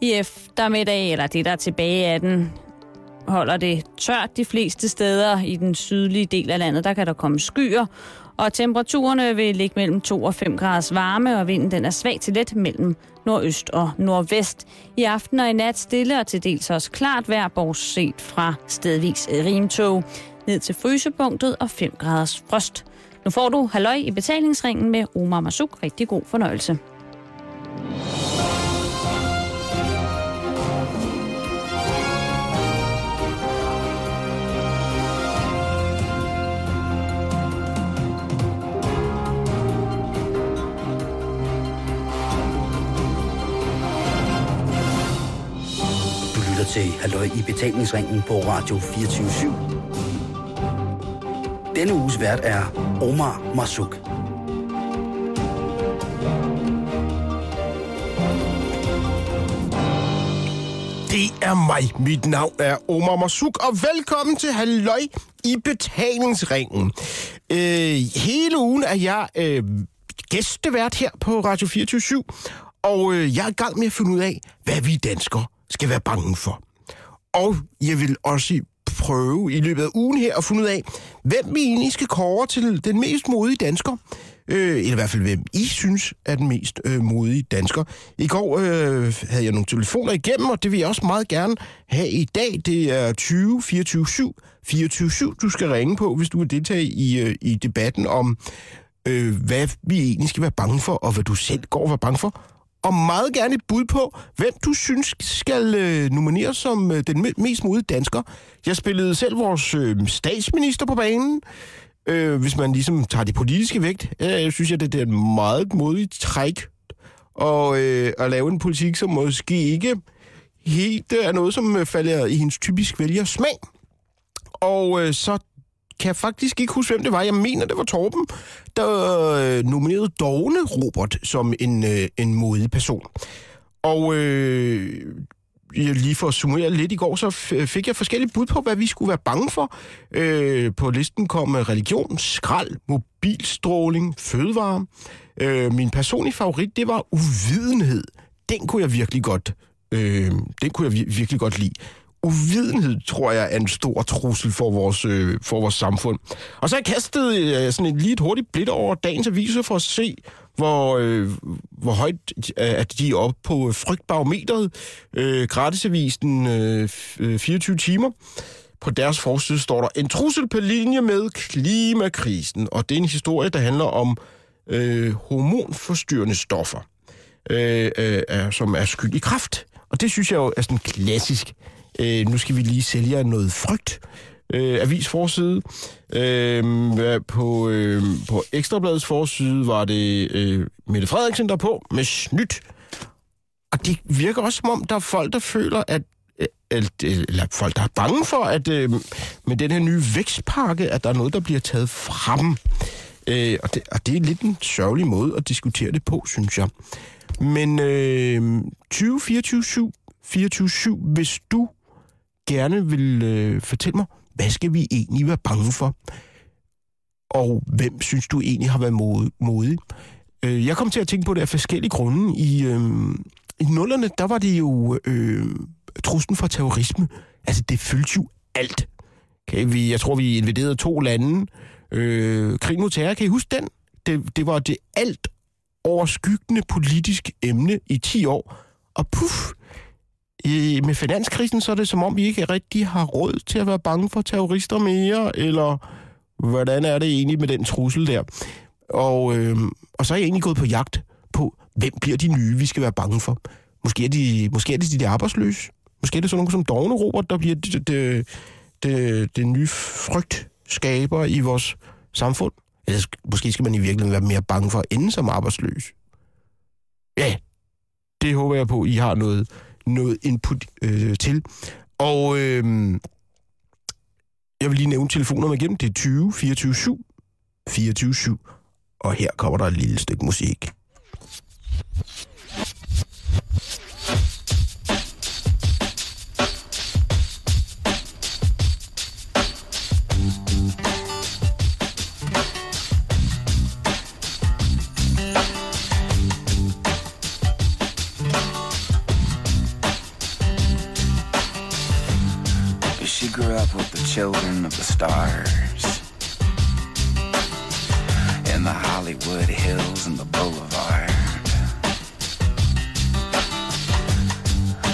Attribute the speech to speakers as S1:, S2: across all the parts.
S1: I eftermiddag, eller det der er tilbage af den, holder det tørt de fleste steder i den sydlige del af landet. Der kan der komme skyer, og temperaturerne vil ligge mellem 2 og 5 graders varme, og vinden den er svag til let mellem nordøst og nordvest. I aften og i nat stille og til dels også klart vejr, bortset fra stedvis rimtog ned til frysepunktet og 5 graders frost. Nu får du halløj i betalingsringen med Omar Masuk. Rigtig god fornøjelse.
S2: Til Halløj i betalingsringen på Radio 24 /7. Denne uges vært er Omar Masuk.
S3: Det er mig. Mit navn er Omar Masuk, og velkommen til Halløj i betalingsringen. Øh, hele ugen er jeg øh, gæstevært her på Radio 24 og øh, jeg er i gang med at finde ud af, hvad vi danskere skal være bange for. Og jeg vil også prøve i løbet af ugen her at finde ud af, hvem vi egentlig skal kåre til den mest modige dansker. Øh, eller i hvert fald, hvem I synes er den mest øh, modige dansker. I går øh, havde jeg nogle telefoner igennem, og det vil jeg også meget gerne have i dag. Det er 20 24 7 24 7, du skal ringe på, hvis du vil deltage i, øh, i debatten om, øh, hvad vi egentlig skal være bange for, og hvad du selv går og være bange for og meget gerne et bud på, hvem du synes skal øh, nomineres som øh, den mest modige dansker. Jeg spillede selv vores øh, statsminister på banen. Øh, hvis man ligesom tager det politiske vægt, øh, synes jeg, det er et meget modigt træk og, øh, at lave en politik, som måske ikke helt øh, er noget, som øh, falder i hendes typisk vælger smag. Og øh, så kan jeg faktisk ikke huske, hvem det var. Jeg mener, det var Torben, der øh, nominerede Dogne Robert som en, øh, en modig person. Og øh, lige for at summere lidt i går, så fik jeg forskellige bud på, hvad vi skulle være bange for. Øh, på listen kom øh, religion, skrald, mobilstråling, fødevare. Øh, min personlige favorit, det var uvidenhed. Den kunne jeg virkelig godt, øh, den kunne jeg virkelig godt lide uvidenhed, tror jeg, er en stor trussel for vores, øh, for vores samfund. Og så har jeg kastet øh, sådan et lige et hurtigt blik over dagens aviser for at se, hvor, øh, hvor højt øh, at de er oppe på øh, frygtbarometeret. Øh, gratisavisen øh, 24 øh, timer. På deres forside står der, en trussel på linje med klimakrisen. Og det er en historie, der handler om øh, hormonforstyrrende stoffer, øh, øh, som er skyld i kraft. Og det synes jeg jo er sådan klassisk Øh, nu skal vi lige sælge noget frygt. Øh, avis forside. Øh, på, øh, på Ekstrabladets forside var det øh, Mette Frederiksen der på med snydt. Og det virker også som om, der er folk, der føler, at øh, øh, eller, folk, der er bange for, at øh, med den her nye vækstpakke, at der er noget, der bliver taget frem. Øh, og, det, og det er lidt en sørgelig måde at diskutere det på, synes jeg. Men øh, 2024 24 hvis du gerne vil øh, fortælle mig, hvad skal vi egentlig være bange for? Og hvem synes du egentlig har været modig? Øh, jeg kom til at tænke på det af forskellige grunde. I, øh, i nullerne, der var det jo øh, truslen fra terrorisme. Altså, det fyldte jo alt. Okay, vi, jeg tror, vi invaderede to lande. Øh, krig mod terror, kan I huske den? Det, det var det alt overskyggende politisk emne i 10 år. Og puff, i, med finanskrisen, så er det som om, vi ikke rigtig har råd til at være bange for terrorister mere, eller hvordan er det egentlig med den trussel der? Og, øh, og så er jeg egentlig gået på jagt på, hvem bliver de nye, vi skal være bange for? Måske er de, måske er det de der arbejdsløse. Måske er det sådan nogen som Dovne Robert, der bliver det, det, det, det nye frygtskaber i vores samfund. Eller måske skal man i virkeligheden være mere bange for at ende som arbejdsløs. Ja, det håber jeg på, I har noget, noget input øh, til. Og øh, jeg vil lige nævne telefonerne igennem. Det er 20 24 7 24 7. Og her kommer der et lille stykke musik.
S4: Children of the stars in the Hollywood Hills and the Boulevard.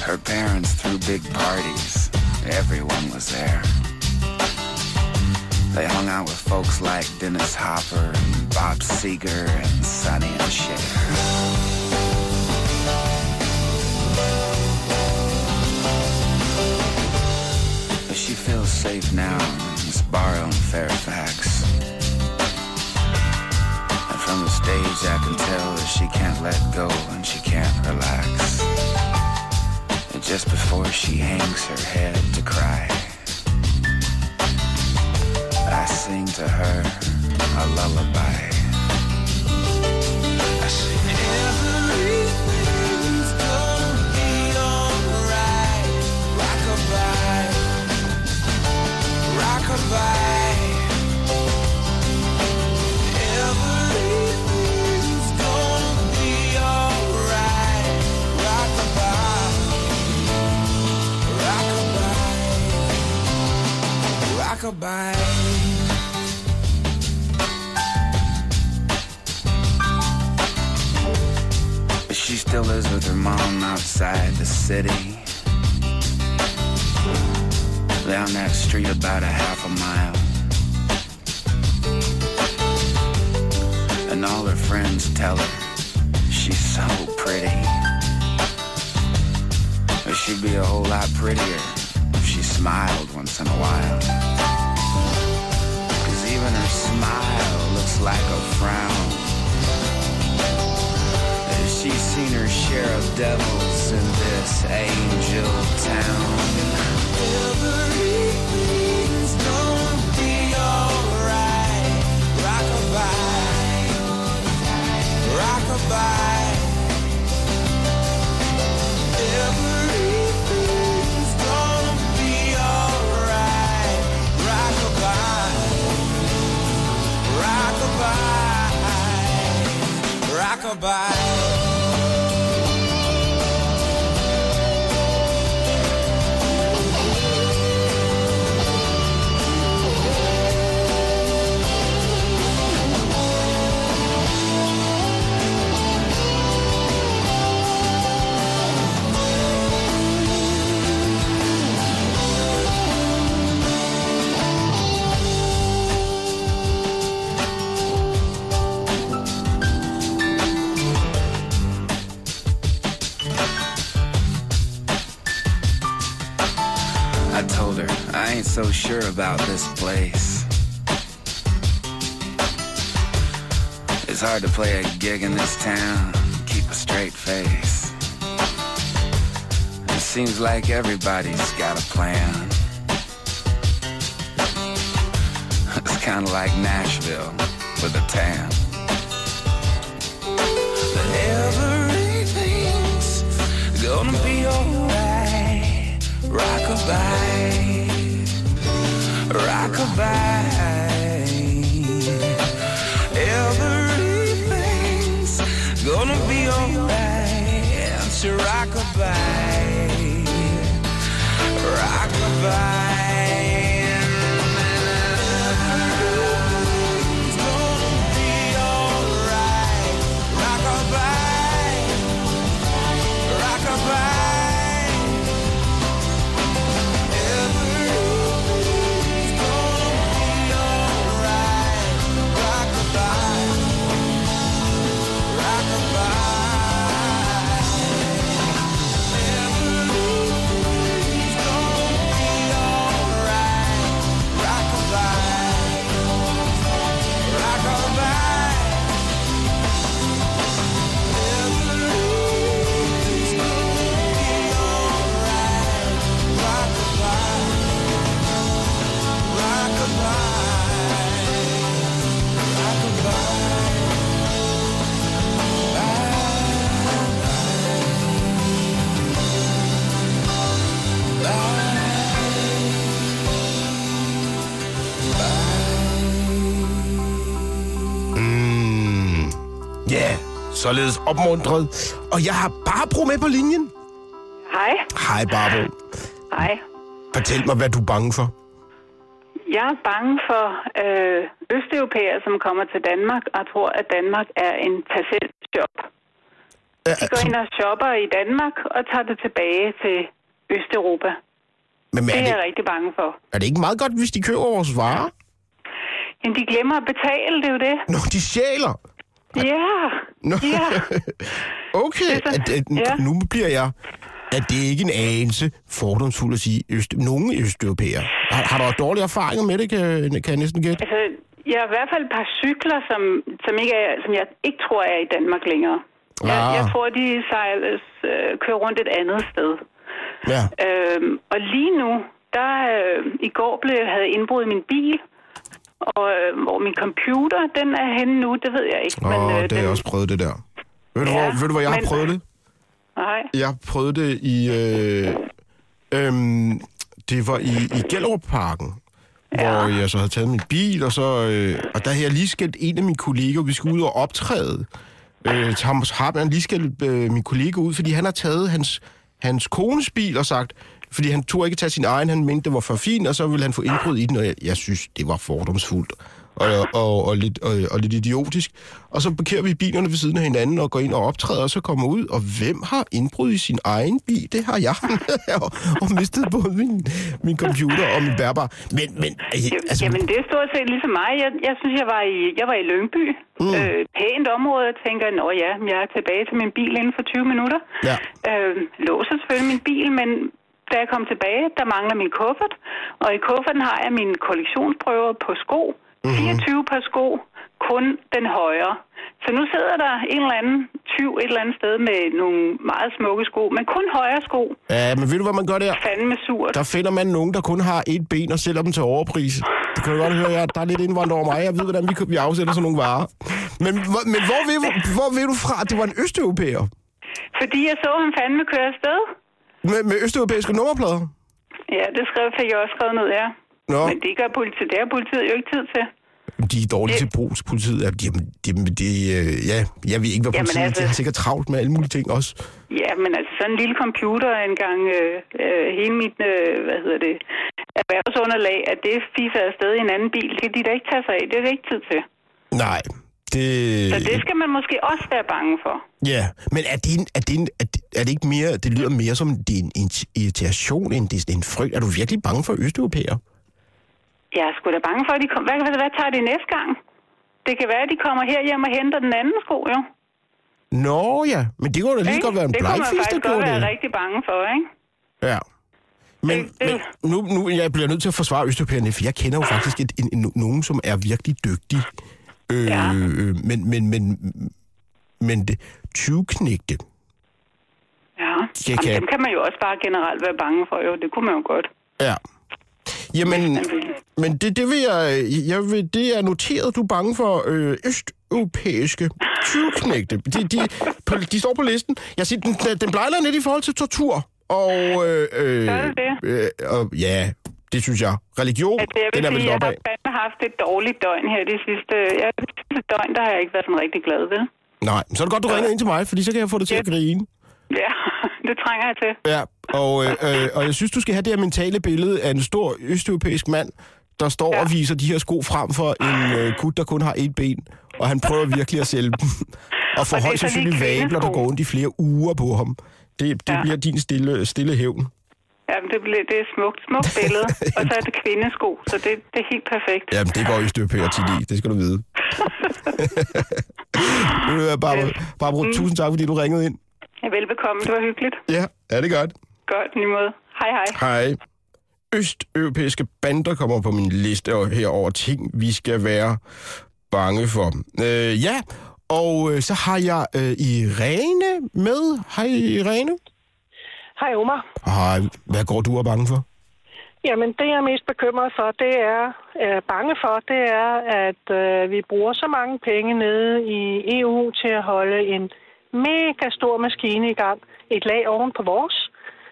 S4: Her parents threw big parties. Everyone was there. They hung out with folks like Dennis Hopper and Bob Seger and Sonny and Cher. She safe now in Sbarro and Fairfax. And from the stage I can tell that she can't let go and she can't relax. And just before she hangs her head to cry, I sing to her a lullaby. She still lives with her mom outside the city. Down that street about a half a mile. And all her friends tell her she's so pretty. But she'd be a whole lot prettier if she smiled once in a while. Cause even her smile seen her share of devils in this angel town. Everything's gonna be alright. Rockabye, rockabye. Everything's gonna be alright. Rockabye, rockabye, rockabye. So sure about this place. It's hard to play a gig in this town, keep a straight face. It seems like everybody's got a plan. It's kind of like Nashville with a tan. But everything's gonna be alright. Rockabye, rockabye.
S3: Således opmuntret. Og jeg har Barbro med på linjen.
S5: Hej.
S3: Hej, Barbro.
S5: Hej.
S3: Fortæl mig, hvad du er bange for.
S5: Jeg er bange for øh, østeuropæere, som kommer til Danmark og tror, at Danmark er en.
S3: Ja,
S5: De går ind og shopper i Danmark og tager det tilbage til Østeuropa.
S3: men
S5: Det
S3: er det,
S5: jeg rigtig bange for.
S3: er det ikke meget godt, hvis de køber vores varer?
S5: Men de glemmer at betale, det er jo det.
S3: Nå, de stjæler.
S5: Ja,
S3: Nå.
S5: ja.
S3: Okay,
S5: Det er så-
S3: at, at,
S5: ja.
S3: nu bliver jeg... At det ikke en anelse fordomsfuld at sige øst, nogle østeuropæere. Har, har du dårlige erfaringer med det, kan, kan jeg næsten gætte?
S5: Altså, jeg har i hvert fald et par cykler, som, som, ikke er, som jeg ikke tror er i Danmark længere. Jeg,
S3: Ah.
S5: jeg tror, de sejles, øh, kører rundt et andet sted.
S3: Ja.
S5: Øhm, og lige nu, der øh, i går blev jeg havde indbrud i min bil, og øh, hvor min computer, den er henne nu, det ved jeg ikke.
S3: Åh,
S5: men, øh,
S3: det har
S5: den,
S3: jeg også prøvet det der. Ved du,
S5: Ja,
S3: hvor, ved du hvor jeg har
S5: men-
S3: prøvet det?
S5: Nej,
S3: Jeg har prøvet det i... Øh, øhm, det var i, i Gellerup-parken, ja. hvor jeg så havde taget min bil, og så... Øh, og der havde jeg lige skældt en af mine kolleger, vi skulle ud og optræde. Øh, til ham har man lige skældt øh, min kollega ud, fordi han har taget hans, hans kones bil og sagt... Fordi han tog ikke tage sin egen, han mente, det var for fint, og så ville han få indbrud i den, og jeg, jeg synes, det var fordomsfuldt og, og, og, lidt, og, og lidt idiotisk. Og så parkerer vi bilerne ved siden af hinanden og går ind og optræder, og så kommer ud. Og hvem har indbrud i sin egen bil? Det har jeg. og, og mistet både min, min computer og min bærbar. Men, men øh, altså,
S5: Jamen, det er stort set ligesom mig. Jeg, jeg synes, jeg var i, jeg var i Lyngby. Mm. Øh, pænt område. Jeg tænker, nå ja, jeg er tilbage til min bil inden for 20 minutter.
S3: Ja.
S5: Øh, låser selvfølgelig min bil, men da jeg kom tilbage, der mangler min kuffert. Og i kufferten har jeg mine kollektionsprøver på sko.
S3: Mhm.
S5: 24 par sko, kun den højre. Så nu sidder der en eller anden tyv et eller andet sted med nogle meget smukke sko, men kun højre sko.
S3: ja, men ved du, hvad man gør der?
S5: Fandme surt.
S3: Der finder man nogen, der kun har et ben og sælger dem til overpris. Det kan du godt høre, jeg, der er lidt indvandret over mig. Jeg ved, hvordan vi, vi afsætter sådan nogle varer. Men, hvor- men hvor, vil, hvor vil du fra, at det var en østeuropæer?
S5: Fordi jeg så ham fandme køre afsted.
S3: Med, med østeuropæiske nummerplader?
S5: Ja, det skrev, fik jeg også skrevet ned, ja.
S3: Nå.
S5: Men det gør politiet. Det har politiet jo ikke tid til.
S3: De er dårlige
S5: Det-
S3: til brug til politiet. Ja, Jamen, det, det, øh, ja, jeg ved ikke, hvad
S5: Jamen,
S3: politiet altså...
S5: altså-
S3: de har sikkert travlt med alle mulige ting også.
S5: Ja, men altså sådan en lille computer engang, øh, øh, hele mit, øh, hvad hedder det, erhvervsunderlag, at det fiser afsted i en anden bil, det kan de da ikke tage sig af. Det er det ikke tid til.
S3: Nej, det...
S5: Så det skal man måske også være bange for.
S3: Ja, men er det, en, er, det en, er, det, er det ikke mere... Det lyder mere som det en, en irritation, end det en frygt. Er du virkelig bange for østeuropæere?
S5: Jeg er sgu da bange for, at de kommer. Hvad, hvad, hvad tager de næste gang? Det kan være, at de kommer her hjem og henter den anden sko, jo.
S3: Nå ja, men det kunne da lige godt være en
S5: det kunne man faktisk godt være
S3: det.
S5: rigtig bange for, ikke?
S3: Ja. Men,
S5: Det- det-
S3: men nu, nu jeg bliver nødt til at forsvare østeuropæerne, for jeg kender jo faktisk et, en, en, nogen, som er virkelig dygtige. Øh,
S5: Ja.
S3: men, men, men, men det, 20-knægte,
S5: Ja,
S3: Jeg
S5: Jamen,
S3: kan-
S5: dem kan man jo også bare generelt være bange for, jo. Det kunne man jo godt.
S3: Ja. Jamen, men det, det vil jeg, jeg vil, det er noteret, du er bange for øh, østeuropæiske tyvknægte. De, de, på, de står på listen. Jeg siger, den, den blejler lidt i forhold til tortur. Og, øh, øh,
S5: det
S3: øh, og ja, det synes jeg. Religion,
S5: Altså, jeg
S3: den er vel
S5: sige, jeg har fandme haft et dårligt døgn her det sidste... Ja, det sidste døgn, der har jeg ikke været sådan rigtig glad ved.
S3: Nej, så er det godt, du ringer ind til mig, fordi så kan jeg få det til at grine.
S5: Ja, det trænger jeg til.
S3: Ja, og, øh, øh, og jeg synes, du skal have det her mentale billede af en stor østeuropæisk mand, der står ja. og viser de her sko frem for en øh, gut, der kun har et ben, og han prøver virkelig at sælge dem. Og får højst sandsynligt vabler, der går rundt i flere uger på ham. Det, det ja. Bliver din stille, stille hævn.
S5: Ja, men det, bliver, det er smukt, smukt billede. Og så er det kvindesko, så det, det er helt perfekt.
S3: Jamen, det går østeuropæer til i, det skal du vide. Barbara, Barbara mm. tusind tak, fordi du ringede ind.
S5: Ja, velbekomme, det var hyggeligt.
S3: Ja, er det godt.
S5: Godt, lige måde. Hej, hej.
S3: Hej. Østeuropæiske bander kommer på min liste her over ting, vi skal være bange for. Øh, ja, og øh, så har jeg øh, Irene med. Hej Irene.
S6: Hej Omar.
S3: Hej, hvad går du og er bange for?
S6: Jamen, det jeg er mest bekymret for, det er, er bange for, det er, at øh, vi bruger så mange penge nede i EU til at holde en mega stor maskine i gang, et lag oven på vores,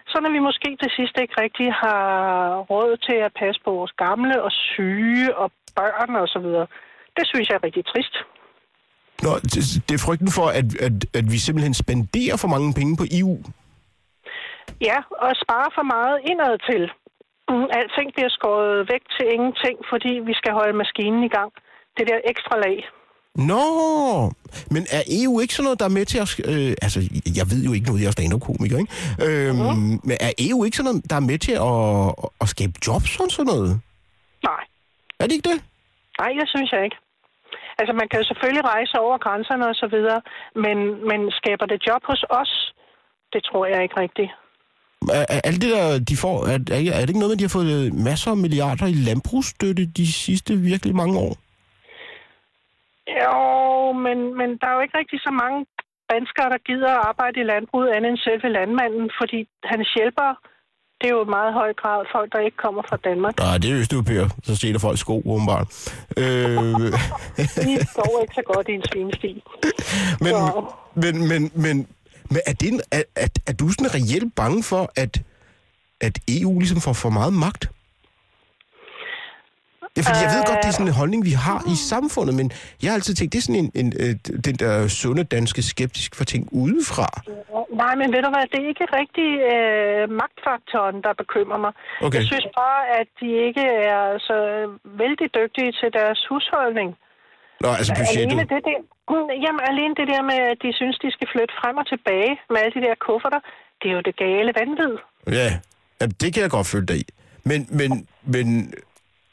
S6: så når vi måske til sidst ikke rigtig har råd til at passe på vores gamle og syge og børn og så videre. Det synes jeg er rigtig trist.
S3: Nå, det, er frygten for, at, at, at vi simpelthen spenderer for mange penge på EU.
S6: Ja, og spare for meget indad til. Mm, Alting bliver skåret væk til ingenting, fordi vi skal holde maskinen i gang. Det der ekstra lag.
S3: Nå, men er EU ikke sådan noget, der er med til at... Øh, altså, jeg ved jo ikke noget, jeg er stand-up-komiker, ikke? Øhm,
S6: Mhm.
S3: Men er EU ikke sådan noget, der er med til at, at skabe jobs og sådan noget?
S6: Nej,
S3: Er det ikke det?
S6: nej, det synes jeg ikke. Altså, man kan jo selvfølgelig rejse over grænserne og så videre, men, men skaber det job hos os? Det tror jeg ikke rigtigt.
S3: Er, er alt det der, de får... Er, er, er det ikke noget med, at de har fået masser af milliarder i landbrugsstøtte de sidste virkelig mange år?
S6: Jo, men, men der er jo ikke rigtig så mange danskere, der gider at arbejde i landbruget andet end selve landmanden, fordi hans hjælper, det er jo i meget høj grad folk, der ikke kommer fra Danmark.
S3: Nej, det er østeuropæer. Så stjæler folk sko, åbenbart. Øh,
S6: De går ikke så godt i en svinesti.
S3: men,
S6: Så.
S3: men, men, men, men er, det en, er, er, er du sådan reelt bange for, at, at EU ligesom får for meget magt? Ja, fordi jeg ved godt, det er sådan en holdning, vi har i samfundet, men jeg har altid tænkt, det er sådan en, en, øh, den der sunde danske skeptisk for ting udefra.
S6: Nej, men ved du hvad, det er ikke rigtig øh, magtfaktoren, der bekymrer mig.
S3: Okay.
S6: Jeg synes bare, at de ikke er så vældig dygtige til deres husholdning.
S3: Nå, altså
S6: Alene
S3: budgettet.
S6: det der, Mm, jamen, alene det der med, at de synes, de skal flytte frem og tilbage med alle de der kufferter, det er jo det gale vanvid.
S3: Ja, ja, det kan jeg godt følge dig i. Men, men, men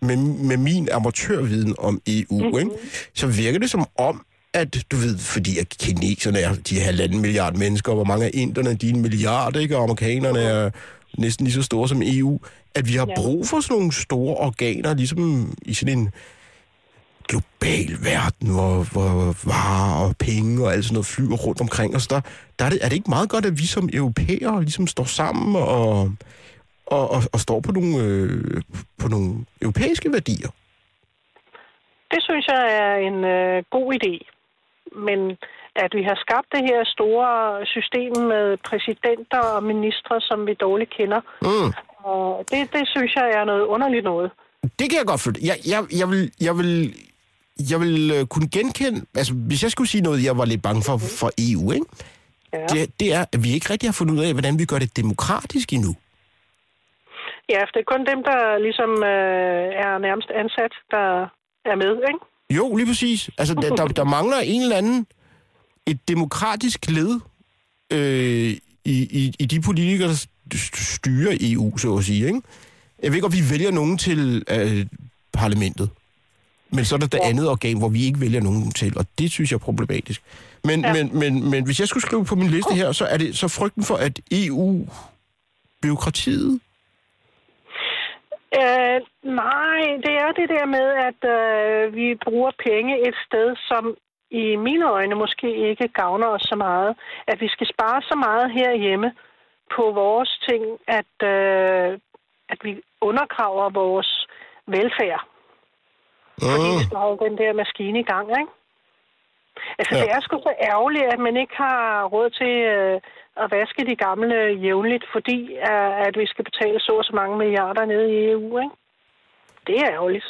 S3: med, med min amatørviden om EU, mm-hmm. ikke, så virker det som om, at du ved, fordi at kineserne er de halvanden milliard mennesker, og hvor mange af inderne, de er en milliard, ikke, og amerikanerne er næsten lige så store som EU, at vi har brug for sådan nogle store organer, ligesom i sådan en global verden, hvor, hvor varer og penge og alt sådan noget flyver rundt omkring os, der, der er, det, er det ikke meget godt, at vi som europæere ligesom står sammen og, og, og, og står på nogle, øh, på nogle europæiske værdier?
S6: Det synes jeg er en øh, god idé. Men at vi har skabt det her store system med præsidenter og ministre, som vi dårligt kender,
S3: Mm.
S6: og det, det synes jeg er noget underligt noget.
S3: Det kan jeg godt følge. Jeg, jeg, jeg vil, jeg vil, jeg vil øh, kunne genkende... Altså, hvis jeg skulle sige noget, jeg var lidt bange for, for EU, ikke?
S6: Ja.
S3: Det, det er, at vi ikke rigtig har fundet ud af, hvordan vi gør det demokratisk endnu.
S6: Ja, for det er kun dem, der ligesom øh, er nærmest ansat, der er med, ikke?
S3: Jo, lige præcis. Altså, der, der, der mangler en eller anden... Et demokratisk led øh, i, i, i de politikere, der st- styrer EU, så at sige, ikke? Jeg ved godt, vi vælger nogen til øh, parlamentet. Men så er der det
S6: Ja.
S3: andet organ, hvor vi ikke vælger nogen til, og det synes jeg er problematisk. Men. Ja. men, men, men hvis jeg skulle skrive på min liste her, så er det så frygten for, at EU-byråkratiet...
S6: Øh, nej, det er det der med, at øh, vi bruger penge et sted, som i mine øjne måske ikke gavner os så meget. At vi skal spare så meget herhjemme på vores ting, at, øh, at vi undergraver vores velfærd. Fordi vi
S3: Mm.
S6: skal holde den der maskine i gang, ikke? Altså,
S3: ja.
S6: det er sgu så ærgerligt, at man ikke har råd til øh, at vaske de gamle jævnligt, fordi at vi skal betale så og så mange milliarder nede i EU, ikke? Det er ærgerligt.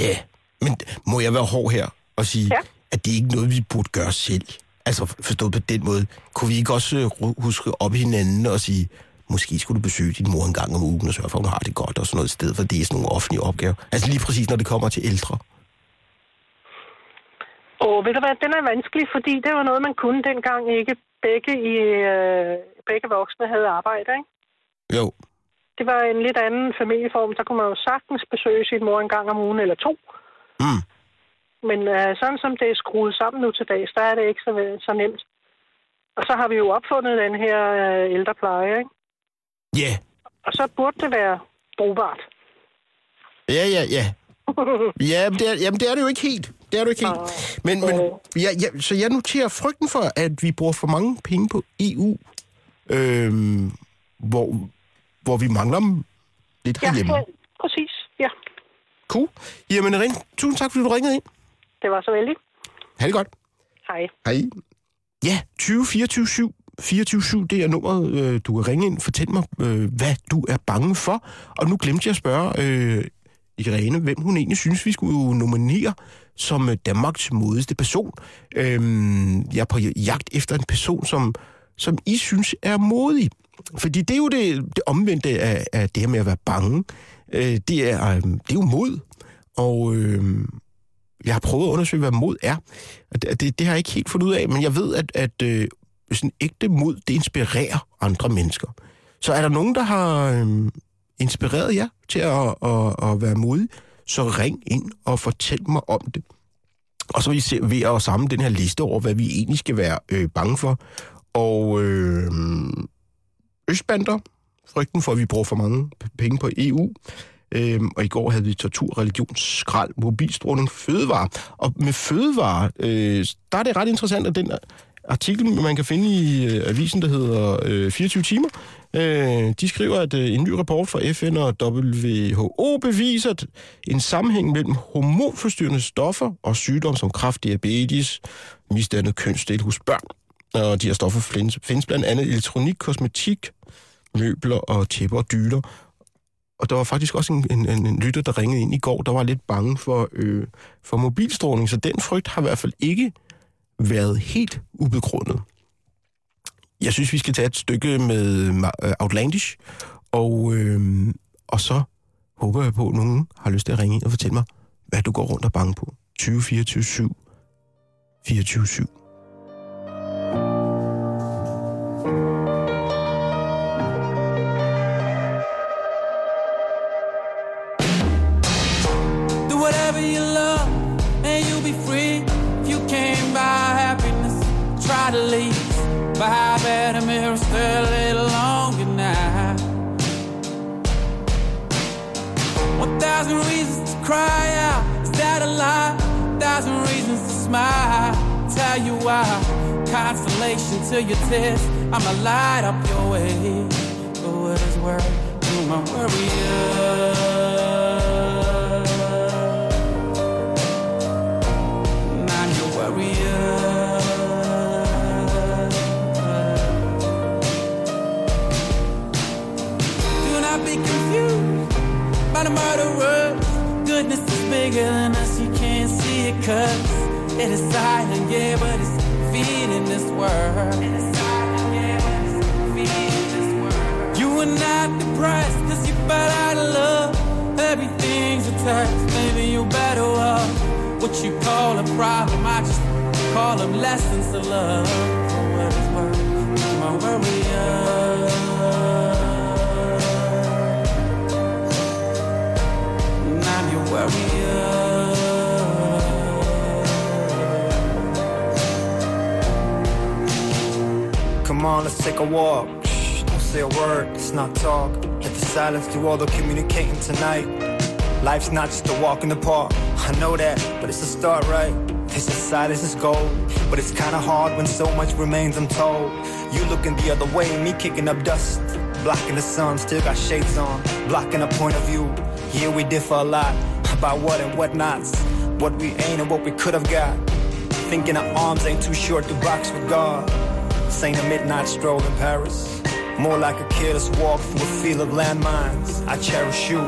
S3: Ja, yeah. men må jeg være hård her og sige, ja. At det er ikke noget, vi burde gøre selv? Altså forstået på den måde. Kunne vi ikke også øh, huske op i hinanden og sige, måske skulle du besøge din mor en gang om ugen og sørge for, at hun har det godt og sådan noget, i stedet for det er sådan nogle offentlige opgaver. Altså lige præcis, når det kommer til ældre.
S6: Og ved du hvad, den er vanskelig, fordi det var noget, man kunne dengang ikke begge, i, øh, begge voksne havde arbejde, ikke?
S3: Jo,
S6: Det var en lidt anden familieform. Så kunne man jo sagtens besøge sin mor en gang om ugen eller to.
S3: Mm.
S6: Men øh, sådan som det er skruet sammen nu til dags, der er det ikke så, så nemt. Og så har vi jo opfundet den her øh, ældrepleje, ikke?
S3: ja, yeah.
S6: Og så burde det være brugbart.
S3: ja, ja, ja. Ja, men det er, jamen det er det jo ikke helt. Det er det jo ikke helt. Men, men ja, ja, så jeg noterer frygten for, at vi bruger for mange penge på EU, øhm, hvor, hvor vi mangler dem lidt
S6: Ja,
S3: herhjemme.
S6: ja, præcis. Ja,
S3: Cool. Jamen, Rin, tusind tak, fordi du ringede ind.
S6: det var så vældig.
S3: Ha' det godt.
S6: Hej.
S3: Hej. Ja, 20 24 7. 24 det er nummeret, øh, du kan ringe ind. Fortæl mig, øh, hvad du er bange for. Og nu glemte jeg at spørge øh, Irene, hvem hun egentlig synes, vi skulle nominere som øh, Danmarks modigste person. Øhm, jeg er på jagt efter en person, som, som I synes er modig. Fordi det er jo det, det omvendte af, af det her med at være bange. Øh, det, er, øh, det er jo mod. Og øh, jeg har prøvet at undersøge, hvad mod er. Det, det, det har jeg ikke helt fundet ud af, men jeg ved, at, at øh, sådan ægte mod, det inspirerer andre mennesker. Så er der nogen, der har øh, inspireret jer til at, at, at være modig, så ring ind og fortæl mig om det. Og så vil vi se- ved at samle den her liste over, hvad vi egentlig skal være øh, bange for. Og øh, østbander, frygten for, at vi bruger for mange penge på EU. Øhm, og i går havde vi tortur, religion, skrald, mobilstråling, fødevare. Og med fødevare, øh, der er det ret interessant, at den artikel, man kan finde i øh, avisen, der hedder øh, 24 timer, øh, de skriver, at øh, en ny rapport fra FN og WHO beviser at en sammenhæng mellem hormonforstyrrende stoffer og sygdomme som kræft, diabetes, misdannet kønsdel hos børn. Og de her stoffer findes, findes blandt andet i elektronik, kosmetik, møbler og tæpper og dyler. Og der var faktisk også en, en, en, en lytter, der ringede ind i går, der var lidt bange for, øh, for mobilstråling, så den frygt har i hvert fald ikke været helt ubegrundet. Jeg synes, vi skal tage et stykke med øh, Outlandish, og, øh, og så håber jeg på, at nogen har lyst til at ringe ind og fortælle mig, hvad du går rundt og bange på. 2024 7 24 7
S7: thousand reasons to cry out. Is that a lie? Thousand reasons to smile. Tell you why. Consolation to your tears. I'ma light up your way. For what is worth, you my warrior. I'm your warrior. By the murderer. Goodness is bigger than us, you can't see it cause it is silent, yeah, but it's feeding this world. It is silent, yeah, but it's feeding this world. You are not depressed cause you fell out of love. Everything's a test, maybe you better off. What you call a problem, I just call them lessons to love. For what it's worth, I'm a warrior.
S8: Come on, let's take a walk. Shh, don't say a word, let's not talk. Let the silence do all the communicating tonight. Life's not just a walk in the park. I know that, but it's a start, right? This is silence is gold, but it's kinda hard when so much remains untold. You looking the other way, me kicking up dust. Blocking the sun, still got shades on. Blocking a point of view. Here we differ a lot about what and what nots. What we ain't and what we could have got. Thinking our arms ain't too short to box with God. This ain't a midnight stroll in Paris. More like a careless walk through a field of landmines. I cherish you,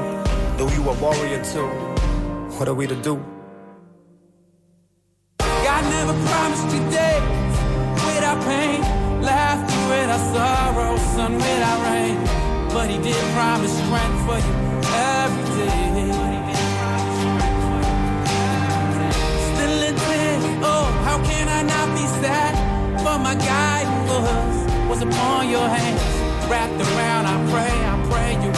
S8: though you a warrior too. What are we to do?
S7: God never promised you days without pain, laughter without sorrow, sun without rain. But He did promise strength for you every day. How can I not be sad? For my guidance was, upon your hands. Wrapped around, I pray, I pray you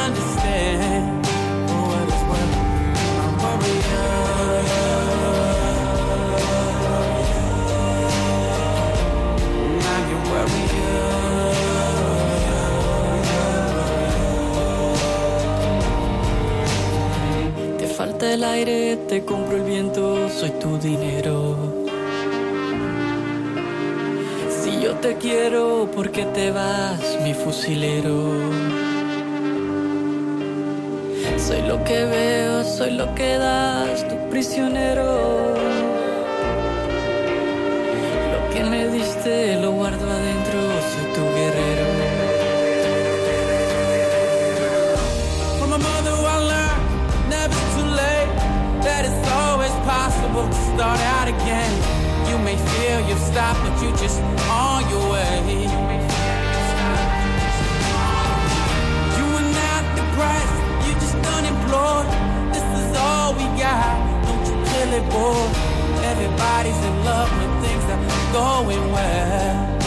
S7: understand. For what it's worth, I'm warrior. I'm
S9: falta el aire, te compro el viento, soy tu dinero. Te quiero, ¿por qué te vas, mi fusilero? Soy lo que veo, soy lo que das, tu prisionero. Lo que me diste lo guardo adentro, soy tu guerrero.
S7: From my mother I learned never too late that it's always possible to start out again. You may feel you've stopped, but you just on bored. Everybody's in love when things are going well.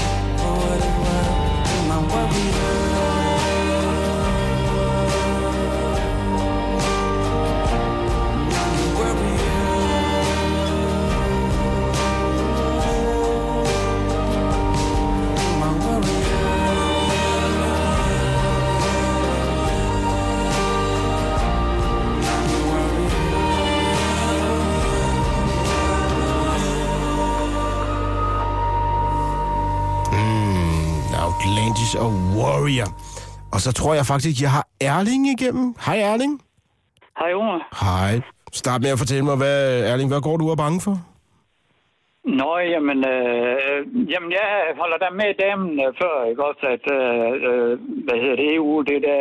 S3: Outlandish og Warrior. Og så tror jeg faktisk, jeg har Erling igennem. Hej Erling.
S10: Hej, Omar.
S3: Hej. Start med at fortælle mig, hvad, Erling, hvad går du og bange for?
S10: Nå, jamen, øh, jamen, jeg holder der med damen øh, før, ikke også, at, øh, øh, hvad hedder det, EU, det er da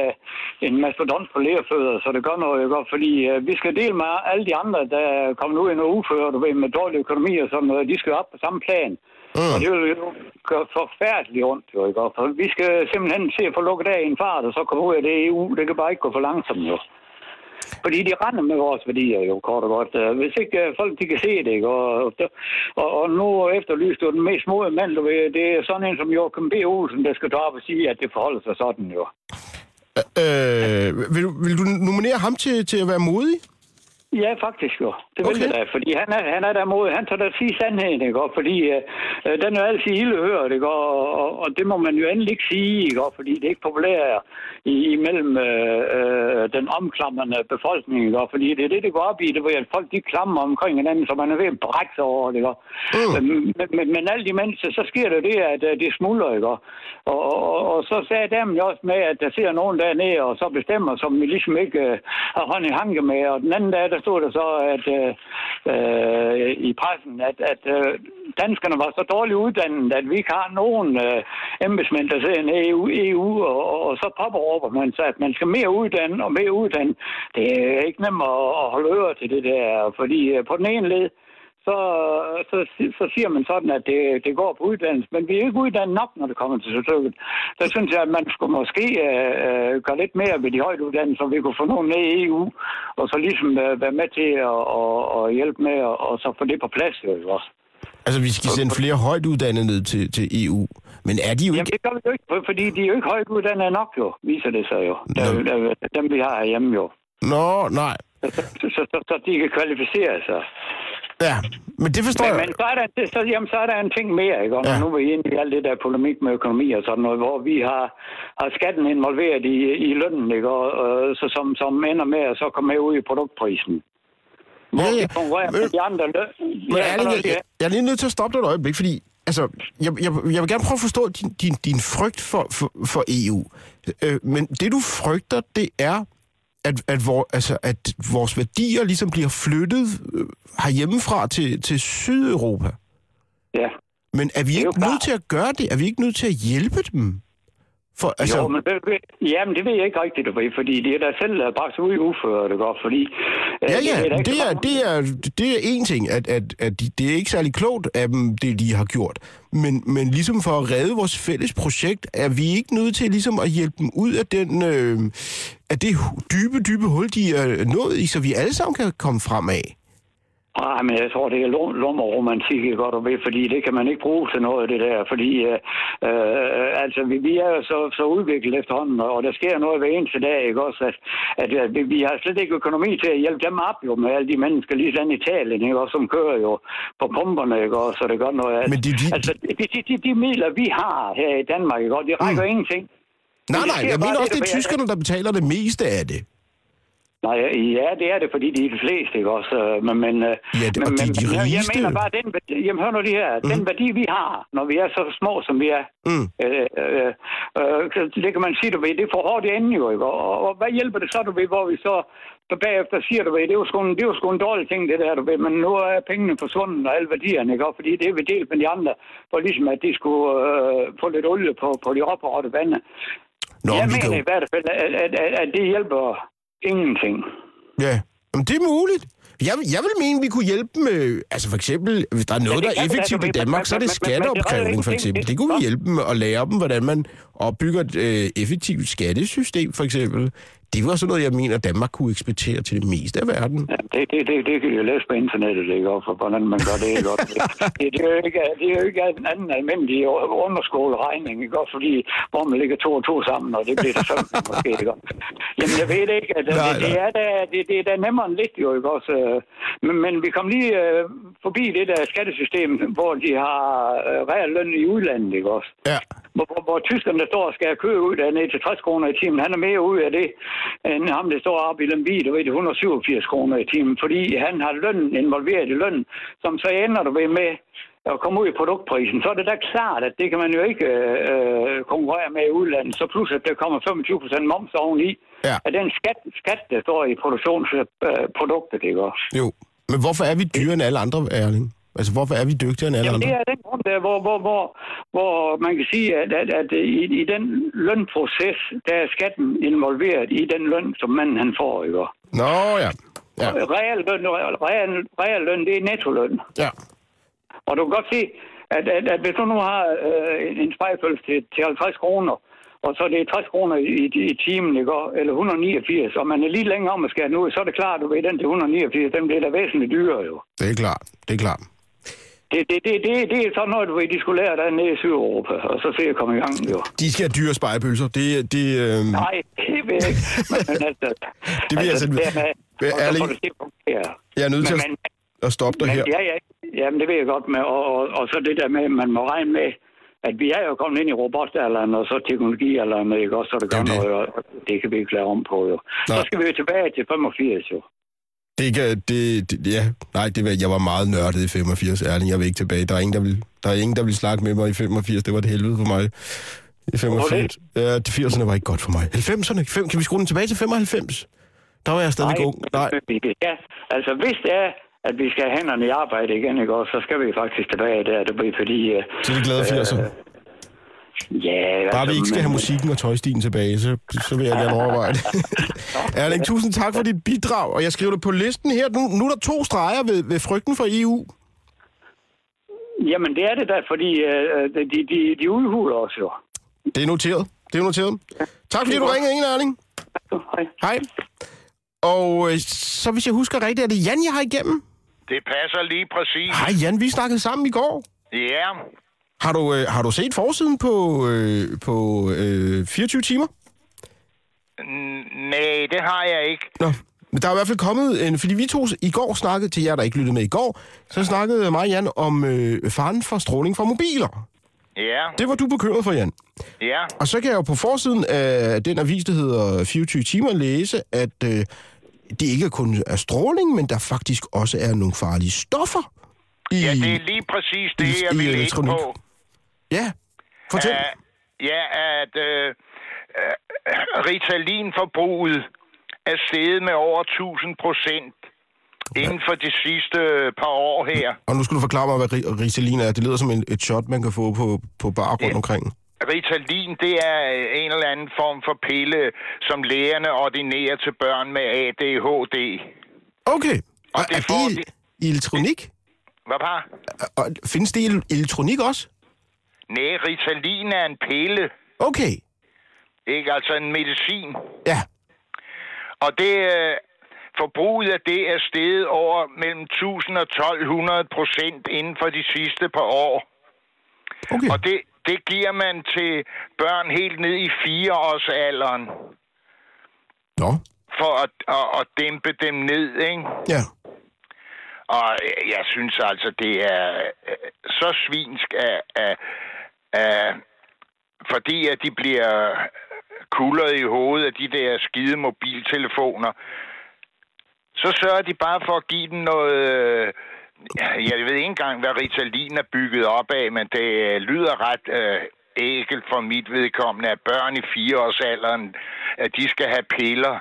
S10: en mastodont på lærfødder, så det gør noget, ikke også, fordi øh, vi skal dele med alle de andre, der er kommet ud i noget ufør, du ved, med dårlig økonomi og sådan noget, de skal op på samme plan. Mm. Og det vil jo gøre forfærdeligt ondt, jo, ikke for vi skal simpelthen se at få lukket af en fart, og så komme ud af det EU, det kan bare ikke gå for langsomt, jo. Fordi de render med vores værdier jo, kort og godt. Øh, Hvis ikke øh, folk de kan se det, ikke? Og, og, og nu efterlyste du den mest modige mand, du ved, det er sådan en som Joachim B. Olsen, der skal drop og sige, at det forholder sig sådan jo.
S3: Øh, vil, du- vil du nominere ham til, til at være modig?
S10: Ja, faktisk jo. Det vil
S3: Okay.
S10: jeg da, fordi han er, han er der mod, han tager da sige sandheden, ikke? Og fordi øh, øh, den er altid ildehørt, ikke? Og, og, og, det må man jo endelig ikke sige, ikke? Og fordi det er ikke populært i, imellem øh, øh, den omklamrende befolkning, ikke? Og fordi det er det, det går op i, det er, at folk de klamrer omkring hinanden, så man er ved at brække sig over det, ikke? Mm. Men, men, men alt imens, så sker det det, at øh, det smuldrer, ikke? Og, og, og, og så sagde damen jo også med, at der ser nogen dernede, og så bestemmer, som vi ligesom ikke øh, har hånd i hanke med. Og den anden dag, der stod det så at, øh, øh, i pressen, at, at øh, danskerne var så dårligt uddannet, at vi ikke har nogen øh, embedsmænd, der sidder i EU, EU og, og, og så påberåber man sig, at man skal mere uddanne og mere uddanne. Det er ikke nemt at, at holde øre til det der, fordi øh, på den ene led, så, så, så siger man sådan, at det, det går på uddannelse. Men vi er ikke uddannet nok, når det kommer til stykket. Så synes jeg, at man skulle måske øh, øh, gøre lidt mere ved de højt uddannede, så vi kunne få nogen med i EU, og så ligesom øh, være med til at og, og hjælpe med, og, og så få det på plads. Jo, også.
S3: Altså, vi skal sende flere højt uddannede ned til, til EU. Men er de jo
S10: Jamen,
S3: ikke...
S10: det gør vi jo ikke, for- fordi de er jo ikke højt uddannede nok, jo, viser det sig jo. Der, der, dem, vi har herhjemme, jo.
S3: Nå, nej.
S10: Så, så, så, så de kan kvalificere sig.
S3: Ja, men det forstår
S10: Men,
S3: jeg.
S10: men så, er der, så, jamen, så er der en ting mere, ikke? Og
S3: Ja.
S10: nu er vi inde i alt det der polemik med økonomi og sådan noget, hvor vi har, har skatten involveret i, i lønnen, ikke? Og, og, så som, som ender med at så komme med ud i produktprisen. Hvor
S3: Ja,
S10: ja, vi konkurrerer med de andre løn.
S3: Men
S10: Ja,
S3: jeg, jeg, jeg er lige nødt til at stoppe dig et øjeblik, fordi altså, jeg, jeg, jeg vil gerne prøve at forstå din, din, din frygt for, for, for EU. Øh, men det, du frygter, det er, at, at, vor, altså, at vores værdier ligesom bliver flyttet øh, herhjemmefra til, til Sydeuropa.
S10: ja.
S3: Men er vi
S10: er
S3: ikke nødt til at gøre det? Er vi ikke nødt til at hjælpe dem? For, altså,
S10: jo, men det, det- jamen, det ved jeg ikke rigtigt, fordi det er der selv bragt ud i uføre, det går, fordi... øh,
S3: Ja, ja, det er, det er, det er en ting, at, at, at de, det er ikke særlig klogt af dem, det de har gjort. Men, men ligesom for at redde vores fælles projekt, er vi ikke nødt til ligesom at hjælpe dem ud af, den, øh, af det dybe, dybe hul, de er nået i, så vi alle sammen kan komme fremad.
S10: Ah, men jeg tror, det er ikke godt og ved, fordi det kan man ikke bruge til noget, det der, fordi øh, øh, altså, vi, vi er så, så udviklet efterhånden, og der sker noget hver eneste dag, ikke også, at, at, at vi, vi har slet ikke økonomi til at hjælpe dem op, jo, med alle de mennesker, lige sådan i Italien, ikke også, som kører jo på pumperne, ikke også, så det gør noget.
S3: Men de, de,
S10: Altså, de, de, de, de midler, vi har her i Danmark, ikke også, de rækker mm. ingenting.
S3: nej,
S10: det
S3: nej, jeg mener
S10: det,
S3: også, det er tyskerne, der betaler det meste af det.
S10: Nej, ja, det er det, fordi de er de fleste, ikke også? Øh, Men, men, øh,
S3: Ja, det-
S10: men,
S3: de er
S10: men
S3: de
S10: jeg- mener bare, den, jamen hør nu lige her, mm. den værdi, vi har, når vi er så små, som vi er,
S3: Mm.
S10: øh, øh, øh, det kan man sige, du ved, det er for hårdt i enden jo, ikke? Og, og, og hvad hjælper det så, du ved, hvor vi så så bagefter siger, du ved, det jo sgu en, det er jo sgu en dårlig ting, det der, du ved, men nu er pengene forsvundet og alle værdierne, ikke? Og fordi det er vi delt med de andre, for ligesom at de skulle øh, få lidt olie på, på de oprørte vande.
S3: Nå,
S10: jeg mener
S3: kan
S10: i hvert fald, at, at, at, at det hjælper ingenting.
S3: Ja, men det er muligt. Jeg, jeg vil mene, vi kunne hjælpe øh, altså for eksempel, hvis der er noget, der er effektivt
S10: du
S3: i Danmark, så er det skatteopkrævning for eksempel. Det kunne vi hjælpe dem med at lære dem, hvordan man opbygger et øh, effektivt skattesystem for eksempel. Det var sådan noget, jeg mener, Danmark kunne eksportere til det meste af verden.
S10: Ja, det, det, det, det kan jo læse på internettet, ikke? Og for hvordan man gør det, ikke? Det, det, det, er jo ikke, det er jo ikke en anden almindelig underskoleregning, ikke? Og fordi, hvor man lægger to og to sammen, og det bliver det fem, måske, ikke? Jamen, jeg ved det ikke. Altså,
S3: Nej,
S10: det, det, er da, det, det er da nemmere end lidt, jo, ikke? Også, øh, men, men vi kom lige øh, forbi det der skattesystem, hvor de har øh, real løn i udlandet, ikke også?
S3: Ja.
S10: Hvor, hvor, hvor tyskerne, der står og skal køre ud der ned til 60 kroner i timen, han er mere ud af det, end ham, der står oppe i Lemvig, der ved det, 187 kroner i timen, fordi han har lønnen involveret i lønnen, som så ender du ved med at komme ud i produktprisen. Så er det da klart, at det kan man jo ikke øh, konkurrere med i udlandet. Så plus, at der kommer 25 procent moms oveni,
S3: Ja.
S10: at den skat, skat, der står i produktionsproduktet, ikke også?
S3: Jo. Men hvorfor er vi dyrere end alle andre, Erling? Altså, hvorfor er vi dygtigere end alle
S10: Jamen,
S3: andre?
S10: det er den grund der, hvor, hvor, hvor, hvor man kan sige, at, at, at i, i den lønproces, der er skatten involveret i den løn, som manden han får, ikke?
S3: Nå, ja. Ja.
S10: Real løn, real, real løn, det er nettoløn.
S3: ja.
S10: Og du kan godt se, at, at, at hvis du nu har øh, en spejlfølge til, til 50 kroner, og så er det 60 kroner i, i, i timen, ikke? Eller 189, og man er lige længere om at skære ud, så er det klart, du ved, den til 189, den bliver da væsentligt dyrere, jo.
S3: Det er klart. Det er klart.
S10: Det, det, det, det, det er sådan noget, de skulle lære der nede i Sydeuropa, og så se at komme i gang, jo.
S3: De skal have dyre spejepølser. Det, det, øh...
S10: Nej, det ved jeg ikke. Men, men altså,
S3: Det vil jeg
S10: altså,
S3: altså-
S10: det er med, så fungere.
S3: Jeg er nødt til at,
S10: men,
S3: at stoppe dig
S10: men,
S3: her.
S10: ja, ja, jamen, det ved jeg godt med. Og, og, og så det der med, at man må regne med, at vi er jo kommet ind i robotalderen, og så teknologialderen, ikke også, så det gør
S3: Det
S10: noget, og det kan vi ikke lave om på, jo. Så
S3: Nej.
S10: skal vi jo tilbage til 85, jo.
S3: Det kan, det, det, ja, nej, det var, jeg var meget nørdet i 85, Erling. Jeg vil ikke tilbage. Der er ingen, der vil, der er ingen, der vil snakke med mig i 85. Det var et helvede for mig. I 85. Ja, de 80'erne var ikke godt for mig. 90'erne? Fem, kan vi skrue den tilbage til 95? Der var jeg stadig ung. Nej.
S10: skal, altså hvis det er, at vi skal have hænderne i arbejde igen, ikke også, så skal vi faktisk tilbage der, det bliver fordi... Uh,
S3: Til de glade 80'er.
S10: Ja,
S3: Bare
S10: altså,
S3: vi ikke skal
S10: men-
S3: have musikken og tøjstien tilbage, så, så vil jeg gerne overveje det. Erling, tusind tak for dit bidrag, og jeg skriver det på listen her. Nu, nu er der to streger ved, ved frygten for EU.
S10: Jamen, det er det da, fordi uh, de, de, de udhuler os jo.
S3: Det er noteret. Det er noteret. Tak fordi du ringede ind, Erling.
S10: Hej.
S3: Hej. Og øh, så hvis jeg husker rigtigt, er det Jan, jeg har igennem?
S11: Det passer lige præcis.
S3: Hej Jan, vi snakkede sammen i går.
S11: Ja,
S3: Har du, øh, har du set forsiden på, øh, på øh, 24 timer?
S11: Nej, det har jeg ikke.
S3: Nå, men der er i hvert fald kommet en... Fordi vi to i går snakkede, til jer, der ikke lyttede med i går, så snakkede mig og Jan om øh, faren for stråling fra mobiler.
S11: Ja,
S3: Det var du bekymret for, Jan.
S11: ja.
S3: Og så kan jeg jo på forsiden af den avis, der hedder 24 timer, læse, at øh, det ikke kun er stråling, men der faktisk også er nogle farlige stoffer. I,
S11: Ja, det er lige præcis det,
S3: i-
S11: jeg
S3: i
S11: vil ind på.
S3: Ja, fortæl.
S11: Uh, ja, at uh, uh, Ritalin-forbruget er steget med over 1000 procent inden for de sidste par år her.
S3: Og nu skal du forklare mig, hvad ri- Ritalin er. Det lyder som en, et shot, man kan få på, på bar rundt omkring.
S11: Ritalin, det er en eller anden form for pille, som lægerne ordinerer til børn med ADHD.
S3: Okay. Og,
S11: det
S3: er
S11: får
S3: det i elektronik?
S11: Hvad par?
S3: Og findes det i el- elektronik også?
S11: Nej, Ritalin er en pille.
S3: Okay.
S11: Ikke? Altså en medicin.
S3: Ja.
S11: Og det øh, forbruget af det er steget over mellem 1000 og 1200 procent inden for de sidste par år.
S3: Okay.
S11: Og det, det giver man til børn helt ned i fireårsalderen
S3: Nå.
S11: for at, at, at dæmpe dem ned, ikke?
S3: Ja.
S11: Og øh, jeg synes altså, det er øh, så svinsk af, af, af fordi at de bliver kuldret i hovedet af de der skide mobiltelefoner, så sørger de bare for at give dem noget... øh, Jeg ved ikke engang, hvad Ritalin er bygget op af, men det øh, lyder ret øh, ægelt for mit vedkommende, at børn i fireårsalderen, at de skal have piller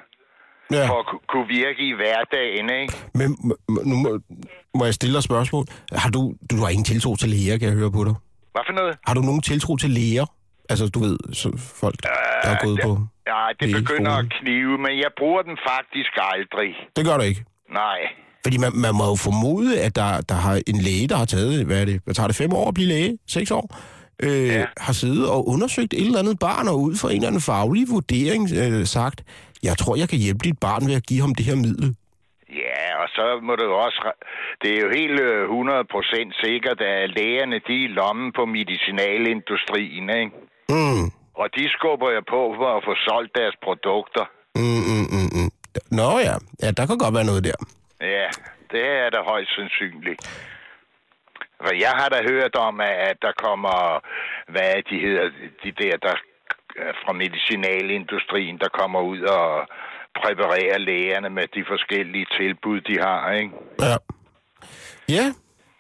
S3: Ja.
S11: for at ku- kunne virke i hverdagen, ikke?
S3: Men nu må, må jeg stille dig et spørgsmål. Har du, du har ingen tiltro til læger, kan jeg høre på dig.
S11: Hvad for noget?
S3: Har du nogen tiltro til læger? Altså, du ved, så folk, der er gået på...
S11: Ja, det begynder at knive, men jeg bruger den faktisk aldrig.
S3: Det gør du ikke.
S11: Nej.
S3: Fordi man, man må jo formode, at der, der har en læge, der har taget, hvad er det, hvad tager det, fem år at blive læge? Seks år? Øh, ja. Har siddet og undersøgt et eller andet barn, og ud fra en eller anden faglig vurdering øh, sagt, jeg tror, jeg kan hjælpe dit barn ved at give ham det her middel.
S11: Ja, og så må det også... Det er jo helt øh, 100% sikkert, at lægerne de er lommen på medicinalindustrien, ikke?
S3: Mm.
S11: Og de skubber jeg på for at få solgt deres produkter.
S3: Mm, mm, mm, mm. Nå ja. ja, der kan godt være noget der.
S11: Ja, det er da højst sandsynligt. For jeg har da hørt om, at der kommer, hvad de hedder, de der, der øh, fra medicinalindustrien, der kommer ud og præparerer lægerne med de forskellige tilbud, de har, ikke?
S3: Ja. Ja.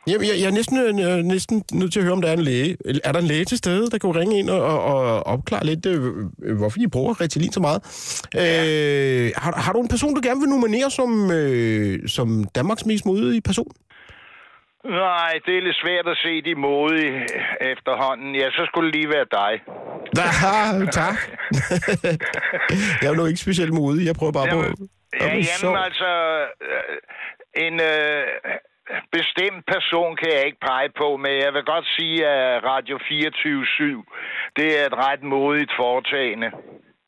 S3: Jeg, jeg, jeg er næsten, øh, øh, næsten nødt til at høre, om der er en læge. Er der en læge til stede, der kan ringe ind og, og, og opklare lidt, øh, øh hvorfor I bruger retilin så meget? Øh, har, har du en person, du gerne vil nominere som, øh, som Danmarks mest modige person?
S11: Nej, det er lidt svært at se de modige efterhånden. Ja, så skulle det lige være dig.
S3: Ah, tak. jeg er jo ikke specielt modig. Jeg prøver bare på...
S11: Jamen, ja,
S3: blive sjov.
S11: jamen altså, øh, en øh, bestemt person kan jeg ikke pege på, men jeg vil godt sige, at Radio 24-7, det er et ret modigt foretagende.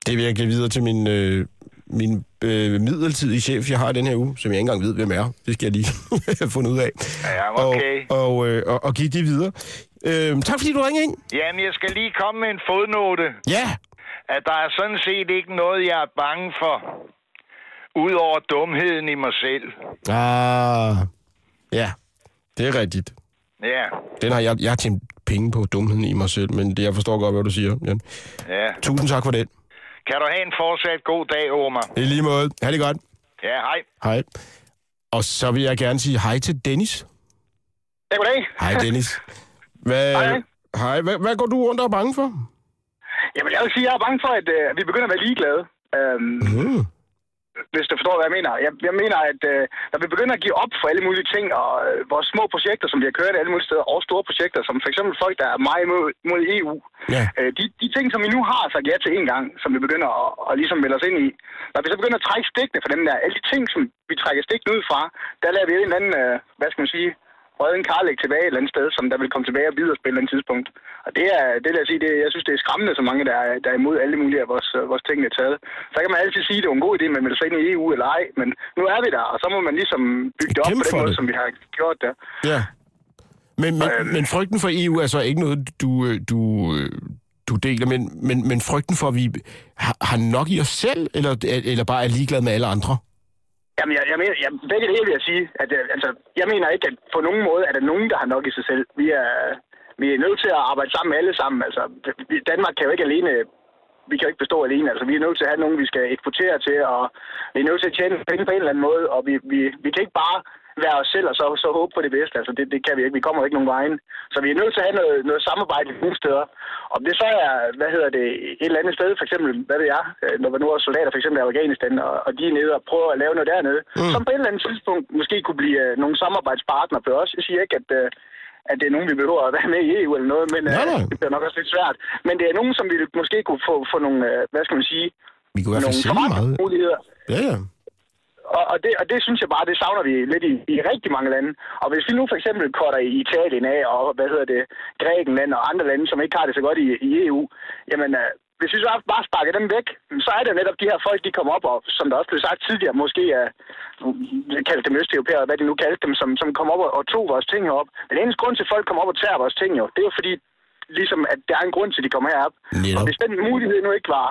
S3: Det vil jeg give videre til min, øh, min øh, midlertidige chef, jeg har den her uge, som jeg ikke engang ved, hvem er. Det skal jeg lige have fundet ud af.
S11: Ja, okay.
S3: Og, og, øh, og, og give det videre. Øh, tak fordi du ringede ind.
S11: Jamen, jeg skal lige komme med en fodnote.
S3: Ja.
S11: At der er sådan set ikke noget, jeg er bange for. Udover dumheden i mig selv.
S3: Ah, ja, det er rigtigt.
S11: Ja,
S3: Den har jeg, jeg har tjent penge på dumheden i mig selv, men det, jeg forstår godt, hvad du siger. Jan.
S11: ja.
S3: Tusind tak for det.
S11: Kan du have en fortsat god dag, Omar?
S3: I lige måde. Ha' det godt.
S11: Ja, hej.
S3: Hej. Og så vil jeg gerne sige hej til Dennis.
S12: Ja, goddag.
S3: Hej Dennis. Hvad,
S12: Hej.
S3: Hej. Hvad, hvad går du rundt og er bange for?
S12: Jamen, jeg vil sige, jeg er bange for, at øh, vi begynder at være ligeglade. Øhm,
S3: Mm.
S12: Hvis du forstår, hvad jeg mener. Jeg, jeg mener, at øh, når vi begynder at give op for alle mulige ting, og øh, vores små projekter, som vi har kørt alle mulige steder, og store projekter, som for eksempel folk, der er meget imod, mod EU,
S3: Ja.
S12: øh, de, de ting, som vi nu har sagt ja til en gang, som vi begynder at, at ligesom melde os ind i, når vi så begynder at trække stikkene fra dem der, alle de ting, som vi trækker stikkene ud fra, der lader vi en eller anden, øh, hvad skal man sige, røden karlæg tilbage et eller andet sted, som der vil komme tilbage og bide os på et tidspunkt. Og det er, det vil jeg sige, det, jeg synes, det er skræmmende, så mange, der er, der er imod alle mulige af vores, øh, vores ting, der er taget. Så kan man altid sige, at det er en god idé, man melder sig ind i EU eller ej, men nu er vi der, og så må man ligesom bygge det op
S3: Kæmpe
S12: på den måde,
S3: det.
S12: som vi har gjort der.
S3: Ja. Men, men,
S12: Øhm.
S3: men frygten for EU er så ikke noget, du, øh, du, øh, du deler, men, men, men frygten for, at vi har, har nok i os selv, eller, eller bare er ligeglade med alle andre?
S12: Jamen, jeg, jeg mener, jeg, begge dele vil jeg sige, at øh, altså, jeg mener ikke, at på nogen måde er der nogen, der har nok i sig selv. Vi er, vi er nødt til at arbejde sammen alle sammen. Altså, vi- Danmark kan jo ikke alene vi kan jo ikke bestå alene. Altså, vi er nødt til at have nogen, vi skal eksportere til, og vi er nødt til at tjene penge på en eller anden måde, og vi, vi, vi kan ikke bare være os selv og så, så håbe på det bedste. Altså, det, det kan vi ikke. Vi kommer ikke nogen vejen. Så vi er nødt til at have noget, noget samarbejde nogle steder. Om det så er, hvad hedder det, et eller andet sted, for eksempel, hvad ved jeg, øh, når vi nu er soldater for eksempel i Afghanistan, og, og de er nede og prøver at lave noget dernede, mm. som på et eller andet tidspunkt måske kunne blive øh, nogle samarbejdspartnere for os. Jeg siger ikke, at, øh, at det er nogen, vi behøver at være med i EU eller noget, men
S3: Nej, nej.
S12: det bliver nok også lidt svært. Men det er nogen, som vi måske kunne få, få nogle, øh, hvad skal man sige,
S3: Vi kunne i hvert fald
S12: nogle
S3: sælge meget. Ja, ja.
S12: Og, og, det, og det synes jeg bare, det savner vi lidt i, i rigtig mange lande. Og hvis vi nu for eksempel korter i Italien af, og hvad hedder det, Grækenland og andre lande, som ikke har det så godt i, i EU, jamen øh, hvis vi så bare sparker dem væk, så er det netop de her folk, de kommer op, og som der også blev sagt tidligere, måske er, kaldt dem østeuropæere, hvad de nu kaldte dem, som, som kom op og, og tog vores ting herop. Den eneste grund til, at folk kommer op og tager vores ting jo, det er jo fordi, ligesom at der er en grund til, at de kommer herop.
S3: Netop.
S12: Og hvis den mulighed nu ikke var,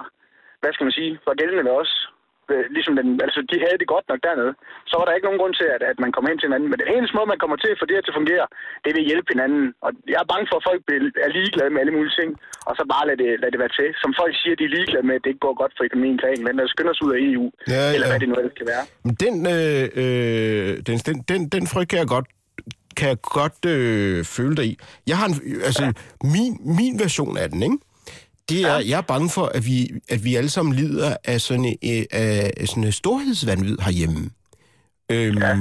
S12: hvad skal man sige, var gældende ved os, ligesom den, altså de havde det godt nok dernede, så var der ikke nogen grund til, at, at man kommer hen til hinanden. Men den eneste måde, man kommer til at få det her til at fungere, det er at hjælpe hinanden. Og jeg er bange for, at folk er ligeglade med alle mulige ting, og så bare lade det, lade det være til. Som folk siger, de er ligeglade med, at det ikke går godt for økonomien Grækenland, og skynder sig ud af EU,
S3: Ja,
S12: eller
S3: ja.
S12: hvad det nu ellers kan være.
S3: Men den, øh, øh, den, den, den, den frygt kan jeg godt kan jeg godt øh, føle dig i. Jeg har en, altså, min, min version af den, ikke? Det er, jeg er bange for, at vi, at vi alle sammen lider af sådan en, af sådan en storhedsvandvid herhjemme. Øhm, ja.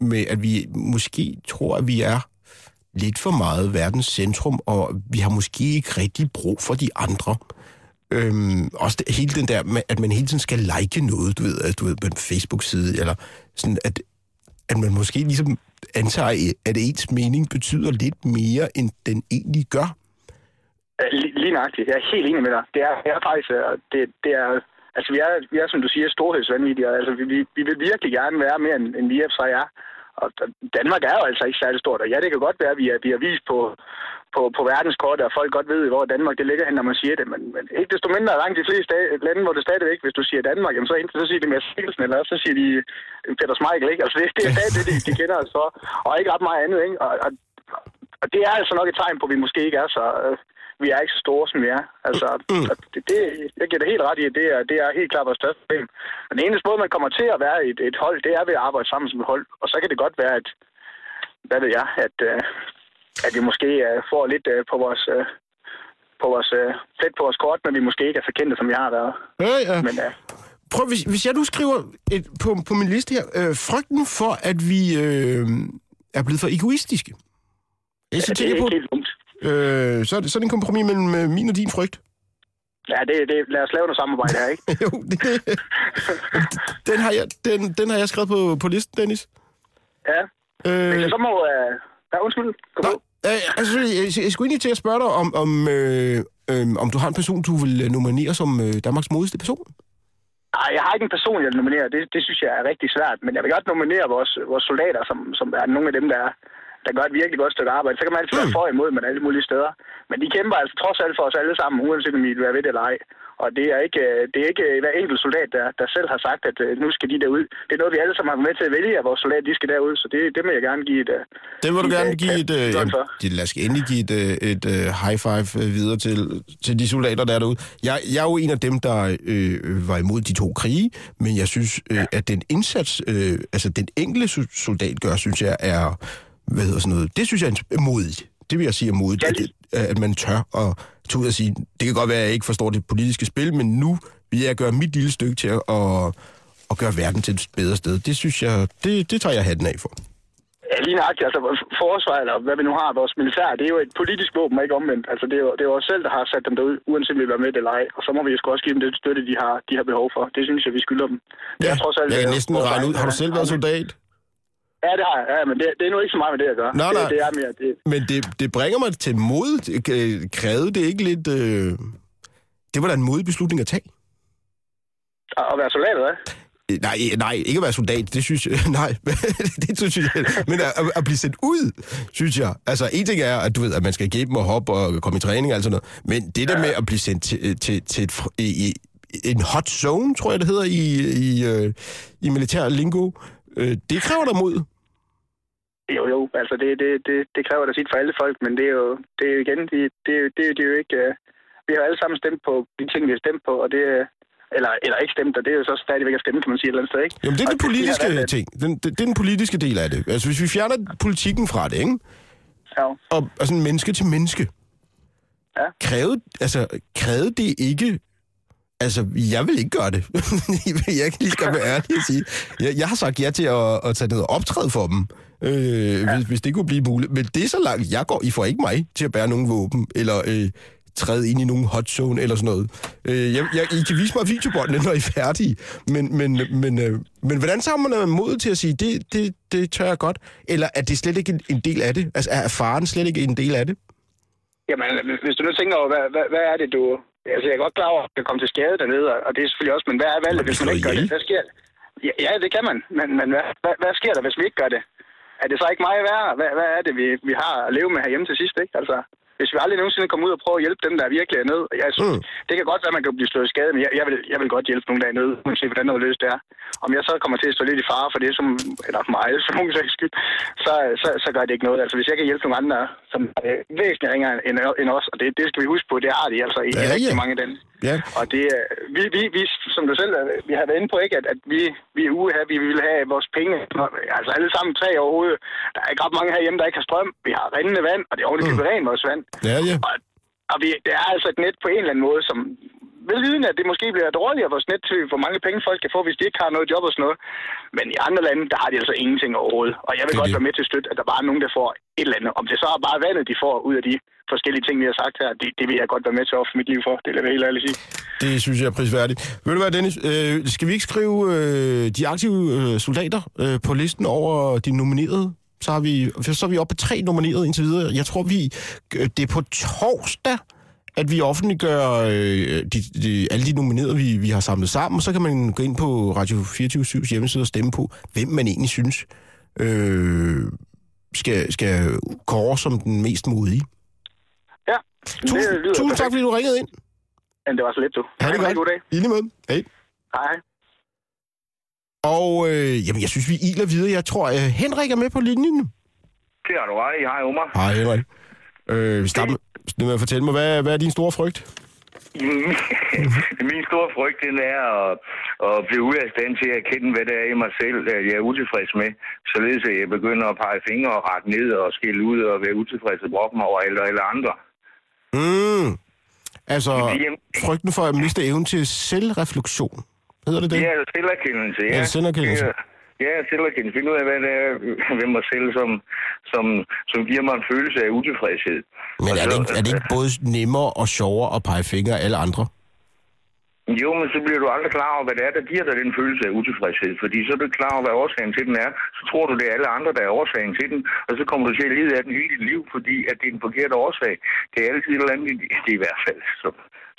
S3: Med at vi måske tror, at vi er lidt for meget verdens centrum, og vi har måske ikke rigtig brug for de andre. Øhm, også det, hele den der med, at man hele tiden skal like noget, du ved, at du ved, på en Facebook-side, eller sådan, at at man måske ligesom antager, at ens mening betyder lidt mere, end den egentlig gør.
S12: Lige, nøjagtigt. Jeg er helt enig med dig. Det er, det er faktisk, øh, det, det er, altså vi er, vi er, som du siger, storhedsvanvittige. Altså vi, vi, vi vil virkelig gerne være mere, end, end vi er er. Og Danmark er jo altså ikke særlig stort. Og ja, det kan godt være, at vi er, vi er vist på, på, på verdenskortet, og folk godt ved, hvor Danmark det ligger hen, når man siger det. Men, men ikke desto mindre langt de fleste lande, hvor det stadigvæk, hvis du siger Danmark, jamen, så, enten så siger de Mads Mikkelsen, eller så siger de øh, Peter Smeichel, ikke? Altså det, det er stadig det, de, de kender os for. Og ikke ret meget andet, ikke? Og, og, og det er altså nok et tegn på, at vi måske ikke er så... Øh, vi er ikke så store, som vi er. Altså, og det, det, jeg giver det helt ret i, at det er, det er helt klart vores største problem. Men den eneste måde, man kommer til at være et, et hold, det er ved at arbejde sammen som et hold. Og så kan det godt være, at, hvad ved jeg, at, øh, at vi måske øh, får lidt øh, på vores... Øh, på vores, øh, plet på vores kort, men vi måske ikke er så kendte, som vi har været.
S3: Ja, ja.
S12: Men, øh,
S3: Prøv, hvis, hvis jeg nu skriver et, på, på min liste her, øh, frygten for, at vi øh, er blevet for egoistiske. Jeg så
S12: det er ikke
S3: på,
S12: helt dumt.
S3: Øh, så, er det, så er det en kompromis mellem øh, min og din frygt.
S12: Ja, det, det, lad os lave noget samarbejde her, ikke?
S3: jo, det, den, har jeg, den, den har jeg skrevet på, på listen, Dennis.
S12: Ja.
S3: Øh,
S12: Men så må... Øh, ja, undskyld. Kom
S3: Nå, øh, altså, jeg, jeg skulle egentlig til at spørge dig, om, om, øh, øh, om du har en person, du vil øh, nominere som øh, Danmarks modigste person?
S12: Nej, jeg har ikke en person, jeg vil nominere. Det, det synes jeg er rigtig svært. Men jeg vil godt nominere vores, vores soldater, som, som er nogle af dem, der, der gør et virkelig godt stykke arbejde. Så kan man altid være for og imod, men alle mulige steder. Men de kæmper altså trods alt for os alle sammen, uanset om vi vil være ved det eller ej. Og det er ikke, øh, det er ikke hver enkelt soldat, der, der selv har sagt, at øh, nu skal de derud. Det er noget, vi alle sammen har været med til at vælge, at vores soldater de skal derud. Så det, det vil jeg gerne give et... øh,
S3: Den vil du gerne
S12: et,
S3: give et... Øh,
S12: godt
S3: jamen, det- lad os endelig give et, øh, et øh, high five øh, videre til, til de soldater, der er derude. Jeg, jeg er jo en af dem, der øh, var imod de to krige, men jeg synes, øh, at den indsats, øh, altså den enkelte so- soldat gør, synes jeg er... Hvad hedder sådan noget? Det synes jeg er modigt. Det vil jeg sige er modigt, at, at man tør at tage ud og sige, det kan godt være, at jeg ikke forstår det politiske spil, men nu vil jeg gøre mit lille stykke til at, at, at gøre verden til et bedre sted. Det synes jeg, det, det tager jeg hatten af for.
S12: Ja, lige nøjagtigt. Altså, forsvar, eller hvad vi nu har, vores militær, det er jo et politisk våben, ikke omvendt. Altså, det er jo, det er jo os selv, der har sat dem derud, uanset om vi være med det eller ej. Og så må vi jo også give dem det støtte, de har, de har behov for. Det synes jeg, vi skylder dem. Det
S3: Ja,
S12: er trods alt,
S3: jeg kan næsten regne ud. Har du selv været soldat?
S12: Ja, det har jeg. Ja, men det, det er nu ikke så meget med det at gøre.
S3: Nej, nej.
S12: Det, det er mere, det,
S3: Men det, det bringer mig til mod. Øh, Krævede det ikke lidt... Øh... Det var da en modig beslutning at tage.
S12: at være soldat, hvad?
S3: Øh, Nej, nej, ikke at være soldat, det synes jeg, nej, det synes jeg, men at, at blive sendt ud, synes jeg. Altså, en ting er, at du ved, at man skal give dem og hoppe og komme i træning og alt sådan noget, men det der med at blive sendt til, til, til et, i, en hot zone, tror jeg, det hedder i, i, øh, i militær lingo, øh, det kræver der mod.
S12: Jo, jo, altså det, det, det, det kræver da sit for alle folk, men det er jo, det er jo igen, det, det, er det, det er jo ikke... Uh, vi har alle sammen stemt på de ting, vi har stemt på, og det eller, eller ikke stemt, og det er jo så stadigvæk at stemme, kan man sige et eller andet sted, ikke?
S3: Jo, men det er den politiske
S12: at-
S3: ting. Den, det, det er den politiske del af det. Altså, hvis vi fjerner politikken fra det, ikke?
S12: Ja.
S3: Og, sådan menneske til menneske.
S12: Ja.
S3: Krævede, altså, krævede det ikke... Altså, jeg vil ikke gøre det. jeg kan lige skal være ærlig at sige. Jeg, jeg har sagt ja til at, at tage ned og optræde for dem, øh, ja. hvis, hvis det kunne blive muligt. Men det er så langt, jeg går. I får ikke mig til at bære nogen våben, eller øh, træde ind i nogen hot zone, eller sådan noget. Øh, jeg, jeg, I kan vise mig videobåndene, når I er færdige. Men, men, men, øh, men hvordan tager man mod til at sige, det, det, det tør jeg godt? Eller er det slet ikke en, en del af det? Altså, er faren slet ikke en del af det?
S12: Jamen, hvis du nu tænker over, hvad, hvad, hvad er det, du... Altså, jeg er godt klar over, at det kommer til skade dernede, og- og det er selvfølgelig også, men hvad er valget, hvis man ikke gør det? Hvad sker der? Ja, ja, det kan man, men, men hvad, hvad, hvad sker der, hvis vi ikke gør det? Er det så ikke meget værd? Hvad, hvad er det, vi, vi har at leve med herhjemme til sidst, ikke? Altså, hvis vi aldrig nogensinde kommer ud og prøver at hjælpe dem, der virkelig er nede. Jeg synes, mm. Det kan godt være, at man kan blive slået i skade, men jeg, jeg, vil, jeg vil godt hjælpe nogle dage nede, uanset hvordan noget løst det er. Om jeg så kommer til at stå lidt i fare for det, som, eller for mig, for nogen sags skyld, så, så, så gør det ikke noget. Altså, hvis jeg kan hjælpe nogle andre, som er væsentligt ringere end, end os, og det, det skal vi huske på, det har de altså i
S3: ja,
S12: rigtig
S3: ja.
S12: mange af dem.
S3: Ja.
S12: Og det, er- vi, vi, vi, som du selv vi har været inde på, ikke, at, at vi, vi er ude her, vi vil have vores penge, altså alle sammen tre over hovedet. Der er ikke ret mange herhjemme, der ikke har strøm. Vi har rindende vand, og det er ordentligt mm. rent vores vand.
S3: Ja, ja.
S12: Og, og vi, det er altså et net på en eller anden måde, som velvidende, at det måske bliver dårligere for net til, hvor mange penge folk kan få, hvis de ikke har noget job og sådan noget. Men i andre lande, der har de altså ingenting overhovedet. Og jeg vil
S3: Det
S12: godt
S3: det.
S12: være med til at støtte, at der bare er nogen, der får et eller andet. Om det så er bare vandet, de får ud af de forskellige ting, vi har sagt her, det, det vil jeg godt være med til at ofre mit liv for. Det vil jeg helt ærligt sige.
S3: Det synes jeg er prisværdigt. Ved du hvad, Dennis? Øh, skal vi ikke skrive øh, de aktive øh, soldater øh, på listen over de nominerede? Så, har vi, så er vi oppe på tre nominerede indtil videre. Jeg tror, vi øh, det er på torsdag, at vi offentliggør øh, de, de, alle de nominerede, vi, vi har samlet sammen. Og så kan man gå ind på Radio 24 hjemmeside og stemme på, hvem man egentlig synes øh, skal, skal kåre som den mest modige.
S12: Ja,
S3: Tusind,
S12: det lyder
S3: tusind tak, fordi du ringede ind.
S12: Men det var så lidt, du.
S3: Ha' det godt.
S12: God dag.
S3: I lige måde. Hej.
S12: Hej.
S3: Og øh, jamen, jeg synes, vi iler videre. Jeg tror, øh, Henrik er med på linjen.
S13: Det har du ret i. Hej, Omar.
S3: Hej, Henrik. Øh, vi starter med, med at fortælle mig, hvad, hvad er din store frygt?
S13: Min store frygt, den er at, at blive ude af stand til at erkende, hvad det er i mig selv, at jeg er utilfreds med. Således at jeg begynder at pege fingre og rette ned og skille ud og være utilfreds og brokke mig over alle, alle andre.
S3: Mm. Altså, frygten for at miste evnen til selvreflektion. Hedder det det?
S13: Er selverkendelse, ja.
S3: Ja, selverkendelse.
S13: Det er- Ja, selverkendelse. Finde ud af, hvad det er ved mig selv, som, som, som giver mig en følelse af utilfredshed.
S3: Men er
S13: så-
S3: det, ikke, er det ikke både nemmere og sjovere at pege fingre af alle andre?
S13: Jo, men så bliver du aldrig klar over, hvad det er, der giver dig den følelse af utilfredshed. Fordi så er du ikke klar over, hvad årsagen til den er. Så tror du, det er alle andre, der er årsagen til den. Og så kommer du til at lide af den hele dit liv, fordi at det er den forkerte årsag. Det er altid et eller andet, i- det er i hvert fald, som,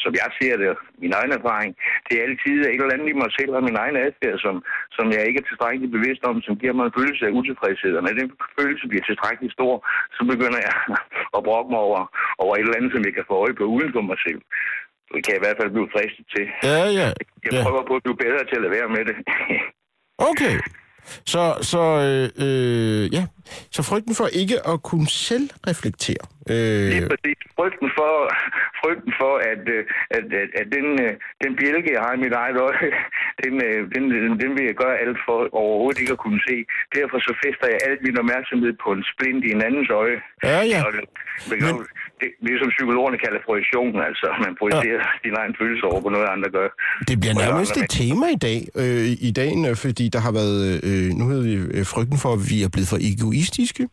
S13: som jeg ser det, min egen erfaring. Det er altid et eller andet i mig selv og min egen adfærd, som, som jeg ikke er tilstrækkeligt bevidst om, som giver mig en følelse af utilfredshed. Og når den følelse bliver tilstrækkeligt stor, så begynder jeg at brokke mig over, over et eller andet, som jeg kan få øje på uden for mig selv. Det kan jeg i hvert fald blive fristet til.
S3: Ja, ja.
S13: Jeg
S3: ja.
S13: prøver på at blive bedre til at lade være med det.
S3: Okay. Så, så, øh, øh, ja. så frygten for ikke at kunne selvreflektere. Øh,
S13: Lige præcis. Frygten for, frygten for at, øh, at, at, at den, øh, den bjælke, jeg har i mit eget øje, den, den, den, vil jeg gøre alt for overhovedet ikke at kunne se. Derfor så fester jeg alt min opmærksomhed på en splint i en andens øje.
S3: Ja, ja.
S13: Og det, Men... det, det er som psykologerne kalder projektion, altså man projicerer ja. sin egen følelse over på noget, andre gør.
S3: Det bliver nærmest et tema i dag, øh, i dagen, øh, fordi der har været, øh, nu hedder det øh, frygten for, at vi er blevet for egoistiske.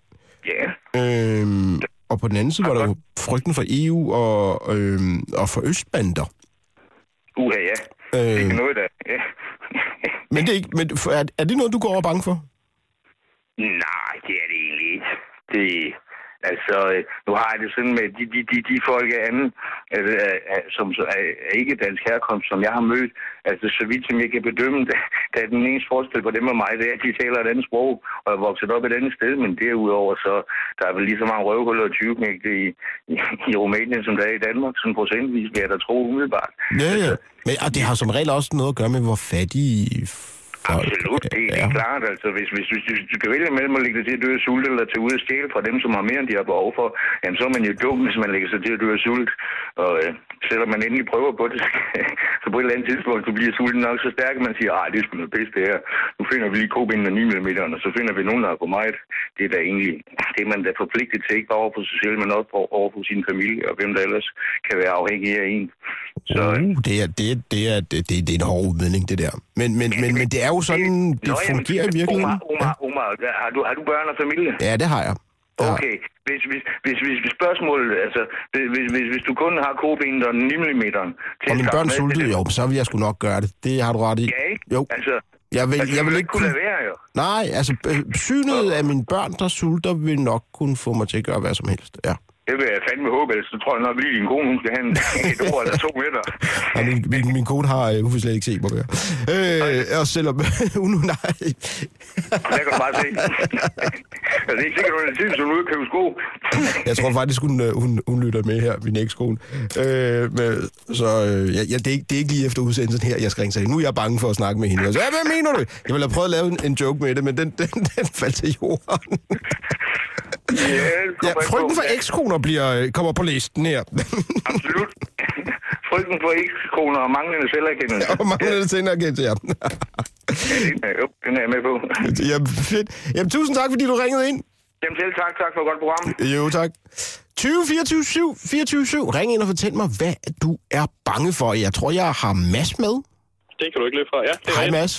S13: Ja.
S3: Øhm, og på den anden side var der jo frygten for EU og, øhm, og for østbander.
S13: Uha, ja. Det er
S3: Øh,
S13: ikke noget, der... Ja.
S3: men det er, ikke, men er, er det noget, du går og er bange for?
S13: Nej, det er det egentlig ikke. Det, altså, øh, nu har jeg det sådan med de, de, de, de folk af anden, øh, øh, som er, ikke dansk herkomst, som jeg har mødt, altså så vidt som jeg kan bedømme, der, er den eneste forskel på dem og mig, det er, at de taler et andet sprog, og er vokset op et andet sted, men derudover så, der er vel lige så mange røvhuller og tyveknægte i, i, i Rumænien, som der er i Danmark, sådan procentvis, vil jeg da tro umiddelbart.
S3: Ja, ja. Men og det har som regel også noget at gøre med, hvor fattige
S13: Absolut, det, det er klart. Altså, hvis, hvis, hvis, hvis du kan vælge mellem at lægge dig til at dø af sult, eller tage ud og stjæle fra dem, som har mere, end de har behov for, jamen, så er man jo dum, hvis man lægger sig til at dø af sult. Og øh, selvom man endelig prøver på det, så på et eller andet tidspunkt, så bliver sulten nok så stærk, at man siger, ej, det er sgu noget pisse, det her. Nu finder vi lige kobinden og 9 mm, og så finder vi nogen, der er på meget. Det er da egentlig, det er man da forpligtet til, ikke bare over for sig selv, men også over for sin familie, og hvem der ellers kan være afhængig af en. Så,
S3: Uh, det, er, det, er, det, er, det, det, det er en hård udmelding, det der. Men, men, men, men det er jo sådan, det
S13: Nå, jamen,
S3: fungerer i virkeligheden.
S13: Omar, Omar, Omar, har, du, har du børn og familie?
S3: Ja, det har jeg. Ja.
S13: Okay, hvis, hvis, hvis, hvis, hvis spørgsmålet, altså, hvis, hvis, hvis, du kun har kobenet og 9 til
S3: Og mine børn sultede, jo, så vil jeg sgu nok gøre det. Det har du ret i.
S13: Ja, ikke?
S3: Jo.
S13: Altså,
S3: Jeg vil,
S13: altså,
S3: jeg vil ikke
S13: kunne
S3: kunne...
S13: lade være, jo.
S3: Nej, altså øh, synet af mine børn, der sulter, vil nok kunne få mig til at gøre hvad som helst. Ja.
S13: Det vil jeg fandme håbe, ellers så tror jeg nok lige, din kone, hun skal have en- et ord eller to med dig.
S3: Min, min, min kone har, øh, hun vil slet ikke se mig mere. Øh, og selvom... hun, nej.
S13: Der kan du bare se. altså, det er ikke sikkert, at hun tid, så du er ude og købe sko.
S3: Jeg tror faktisk, hun, øh, hun, hun lytter med her, min ekskone. Øh, men, så øh, ja, det, er ikke, det er ikke lige efter udsendelsen her, jeg skal ringe til hende. Nu er jeg bange for at snakke med hende. Så, ja, hvad mener du? Jeg ville have prøvet at lave en, en joke med det, men den, den, den faldt til jorden.
S13: Ja,
S3: Ja, frygten for ekskoner bliver, øh, kommer på listen her.
S13: Absolut. Frygten for ekskoner og manglende selverkendelse.
S3: Og manglende selverkendelse, ja.
S13: Ja, den er, jo, den er jeg med på.
S3: Jamen, fedt. Jamen, tusind tak, fordi du ringede ind.
S13: Jamen selv tak, tak for et godt program.
S3: Jo, tak. 20 24 7 24 7. Ring ind og fortæl mig, hvad du er bange for. Jeg tror, jeg har Mads med.
S14: Det kan du ikke løbe fra. Ja, det er
S3: Hej. Mads.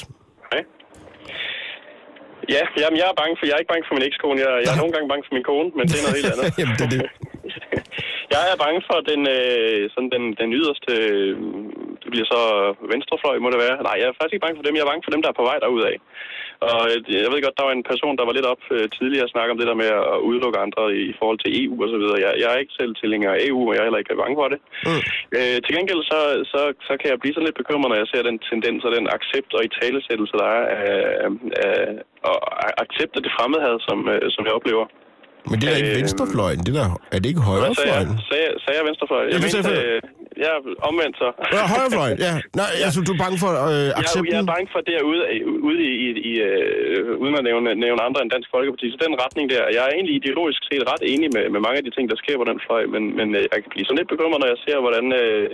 S14: Ja, jamen, jeg er bange for, jeg er ikke bange for min ekskone. Jeg, jeg er nogle gange bange for min kone, men det er noget helt andet.
S3: Jamen, det er det.
S14: Jeg er bange for den, øh, sådan den, den yderste, øh, det bliver så venstrefløj, må det være. Nej, jeg er faktisk ikke bange for dem. Jeg er bange for dem, der er på vej derudad. Og øh, jeg ved godt, der var en person, der var lidt op øh, tidligere at snakke om det der med at udelukke andre i, i forhold til EU og så videre. Jeg, jeg er ikke selv tilhænger af EU, og jeg er heller ikke bange for det.
S3: Mm.
S14: Øh, til gengæld så, så, så kan jeg blive sådan lidt bekymret, når jeg ser den tendens og den accept og italesættelse, der er af, af, og accept af det fremmedhad, som, øh, som jeg oplever.
S3: Men det er da ikke
S14: Øh,
S3: venstrefløjen. Det er, da, er det ikke
S14: Hvad sagde jeg?
S3: højrefløjen?
S14: Sagde, jeg- sagde jeg venstrefløj?
S3: Ja,
S14: Jeg
S3: du
S14: mente, øh, jeg er omvendt så.
S3: Ja, højrefløjen, ja. Nej, altså, du er bange for øh,
S14: Jeg,
S3: accepten?
S14: jeg er bange for derude, ude i, i, i øh, uden at nævne, nævne andre end Dansk Folkeparti. Så den retning der, jeg er egentlig ideologisk set ret enig med, med mange af de ting, der sker på den fløj, men, men øh, jeg kan blive sådan lidt bekymret, når jeg ser, hvordan... Øh,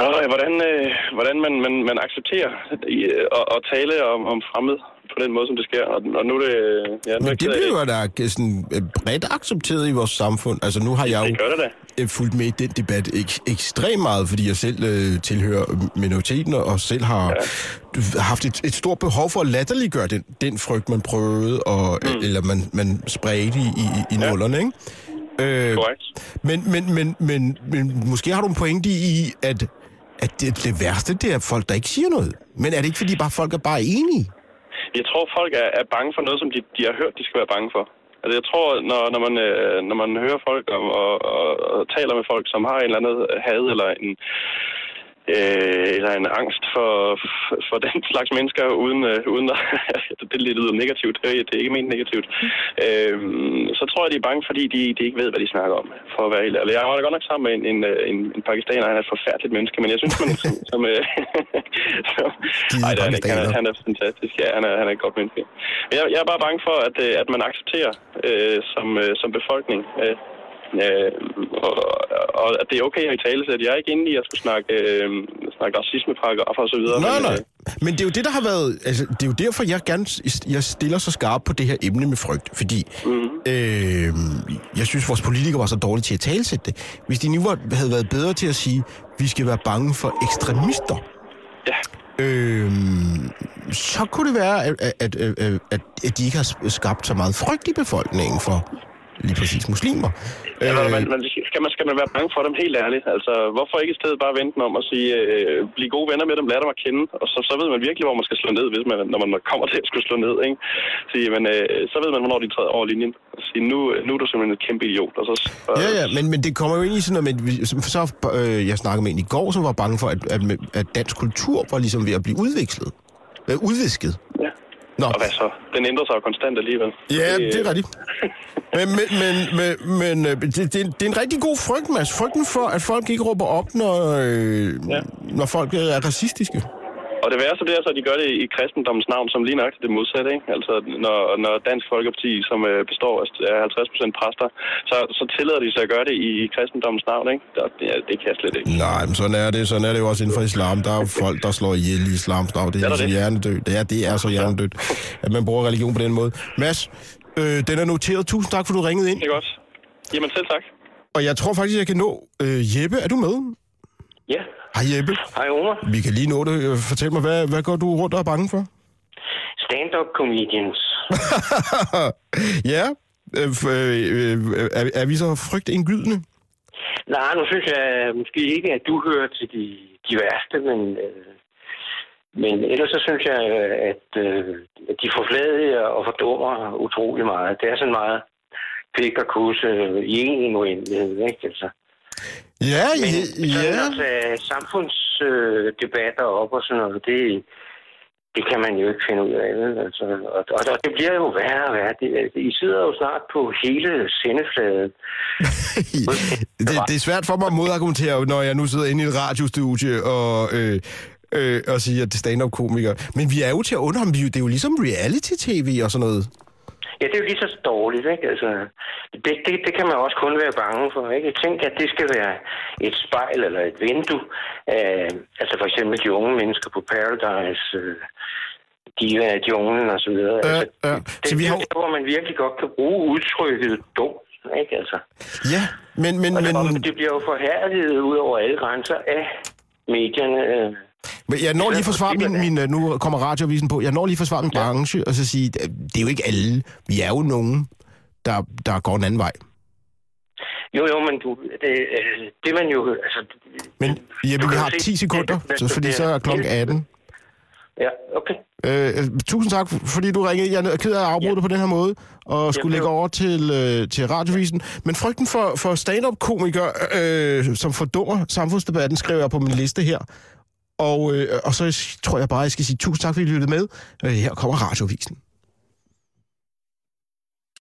S14: øh, hvordan, øh, hvordan man, man, man accepterer øh, at, at tale om, om fremmed på den måde, som det sker. Og, og nu er det... øh, Ja, nu
S3: Men det bliver jo da sådan bredt accepteret i vores samfund. Altså nu har jeg jo
S14: gør det
S3: øh, fulgt med i den debat ek- ekstremt meget, fordi jeg selv øh, tilhører minoriteten og selv har ja. haft et, et stort behov for at latterliggøre den, den frygt, man prøvede, og, mm. eller man, man spredte i, i, i ja. nullerne, ikke? Øh, men, men, men, men, men måske har du en pointe i, at, at det, det værste, det er folk, der ikke siger noget. Men er det ikke, fordi bare folk er bare enige?
S14: Jeg tror, folk er, er bange for noget, som de, de har hørt, de skal være bange for. Altså, jeg tror, når, når, man, øh, når man hører folk og, og, og, og taler med folk, som har en eller anden had eller en, øh, eller en angst for, for, den slags mennesker, uden, øh, uden at, det lyder negativt, det er, ikke ment negativt, øh, så tror jeg, de er bange, fordi de, de ikke ved, hvad de snakker om, for at være helt ærlig. Jeg var da godt nok sammen med en, en, en, en pakistaner, han er et forfærdeligt menneske, men jeg synes, man som... som, øh, som ej, det er han, han, er, han er fantastisk, ja, han er, han er et godt menneske. Men jeg, jeg er bare bange for, at, øh, at man accepterer øh, som, øh, som befolkning, øh, Øh, og, og at det er okay at i tale, så jeg er ikke inde i at skulle snakke, øh, snakke racismeparagrafer og så videre.
S3: Nej,
S14: men,
S3: nej.
S14: øh,
S3: Men det er jo det, der har været... Altså, det er jo derfor, jeg gerne jeg stiller så skarpt på det her emne med frygt. Fordi mm. øh, jeg synes, vores politikere var så dårlige til at talsætte det. Hvis de nu var, havde været bedre til at sige, vi skal være bange for ekstremister.
S14: Ja.
S3: Øh, så kunne det være, at, at, at, at, at de ikke har skabt så meget frygt i befolkningen for lige præcis muslimer.
S14: Øh, man, man, skal, man, skal man være bange for dem helt ærligt? Altså, hvorfor ikke i stedet bare vente om at sige, øh, blive gode venner med dem, lad dem at kende, og så, så ved man virkelig, hvor man skal slå ned, hvis man, når man kommer til at skulle slå ned. Ikke? Sige, men, øh, så ved man, hvornår de træder over linjen. Og sige, nu, nu er du simpelthen et kæmpe idiot. Og så, og,
S3: Ja, ja, men, men det kommer jo ind i sådan noget, med, så øh, jeg snakkede med en i går, som var bange for, at, at, at dansk kultur var ligesom ved at blive udvekslet. Øh, udvisket.
S14: Ja.
S3: Nå.
S14: Og hvad så? Den ændrer sig jo konstant alligevel.
S3: Ja, det er rigtigt. Men, men, men, men, men øh, det, det, det er en rigtig god frygt, Mads. Frygten for, at folk ikke råber op, når, øh, ja. når folk er racistiske.
S14: Og det værste det er så, at de gør det i kristendommens navn, som lige nøjagtigt det modsatte. Ikke? Altså, når, når Dansk Folkeparti, som øh, består af 50 procent præster, så, så tillader de sig at gøre det i, kristendommens navn. Ikke? Det, det, det kan jeg slet ikke.
S3: Nej, men sådan er det. Sådan er det jo også inden for islam. Der er jo folk, der slår ihjel i islams navn. Det er, er så hjernedødt. Ja, det er så hjernedødt, at man bruger religion på den måde. Mads, øh, den er noteret. Tusind tak, for du ringede ind.
S14: Det er godt. Jamen selv tak.
S3: Og jeg tror faktisk, jeg kan nå. Øh, Jeppe, er du med?
S15: Ja.
S3: Hej Jeppe.
S15: Hej Omar.
S3: Vi kan lige nå det. Fortæl mig, hvad, hvad går du rundt og er bange for?
S15: Stand-up comedians.
S3: ja. Øh, øh, er, er vi så frygtindgydende?
S15: Nej, nu synes jeg måske ikke, at du hører til de, de værste, men, øh, men ellers så synes jeg, at øh, de forfladiger og fordummer utrolig meget. Det er sådan meget pik og kusse i en uendelighed, ikke? Altså.
S3: Ja,
S15: Men
S3: ja.
S15: sådan at tage samfundsdebatter op og sådan noget, det, det kan man jo ikke finde ud af. Vel? Altså, og, og, og det bliver jo værre og værre. Det, I sidder jo snart på hele sendefladen.
S3: det, det er svært for mig at modargumentere, når jeg nu sidder inde i et radiostudie og, øh, øh, og siger, at det er stand-up-komiker. Men vi er jo til at underholde. Er Det er jo ligesom reality-tv og sådan noget.
S15: Ja, det er jo lige så dårligt, ikke? Altså, det, det, det kan man også kun være bange for, ikke? Tænk, at det skal være et spejl eller et vindue. Øh, altså for eksempel de unge mennesker på Paradise. Øh, diva i junglen og så videre.
S3: Ja,
S15: altså. Det,
S3: Så vi
S15: det
S3: har-
S15: er der, hvor man virkelig godt kan bruge udtrykket dum, ikke altså?
S3: Ja, men... men,
S15: og, det,
S3: men...
S15: og det bliver jo forhærdet ud over alle grænser af medierne. Øh,
S3: Men jeg når lige forsvare min, min, øh, nu kommer radioavisen på, jeg når lige forsvare min ja. branche, og så sige, at det er jo ikke alle, vi er jo nogen, der, der går en anden vej.
S15: jo, jo, men du, det, øh, det man jo... Altså,
S3: Men Jeppe, vi har
S15: se-
S3: 10 sekunder,
S15: det-
S3: så, fordi
S15: det-
S3: så er klokken 18.
S15: ja, okay.
S3: Øh, øh, tusind tak, fordi du ringede. Jeg er ked af at afbryde ja. på den her måde, og skulle lægge over til, øh, til radiovisen. Men frygten for, for stand-up-komikere, øh, som fordummer samfundsdebatten, skriver jeg på min liste her. Og, øh, og så tror jeg bare, at jeg skal sige tusind tak, fordi I lyttede med. Øh, her kommer radiovisen.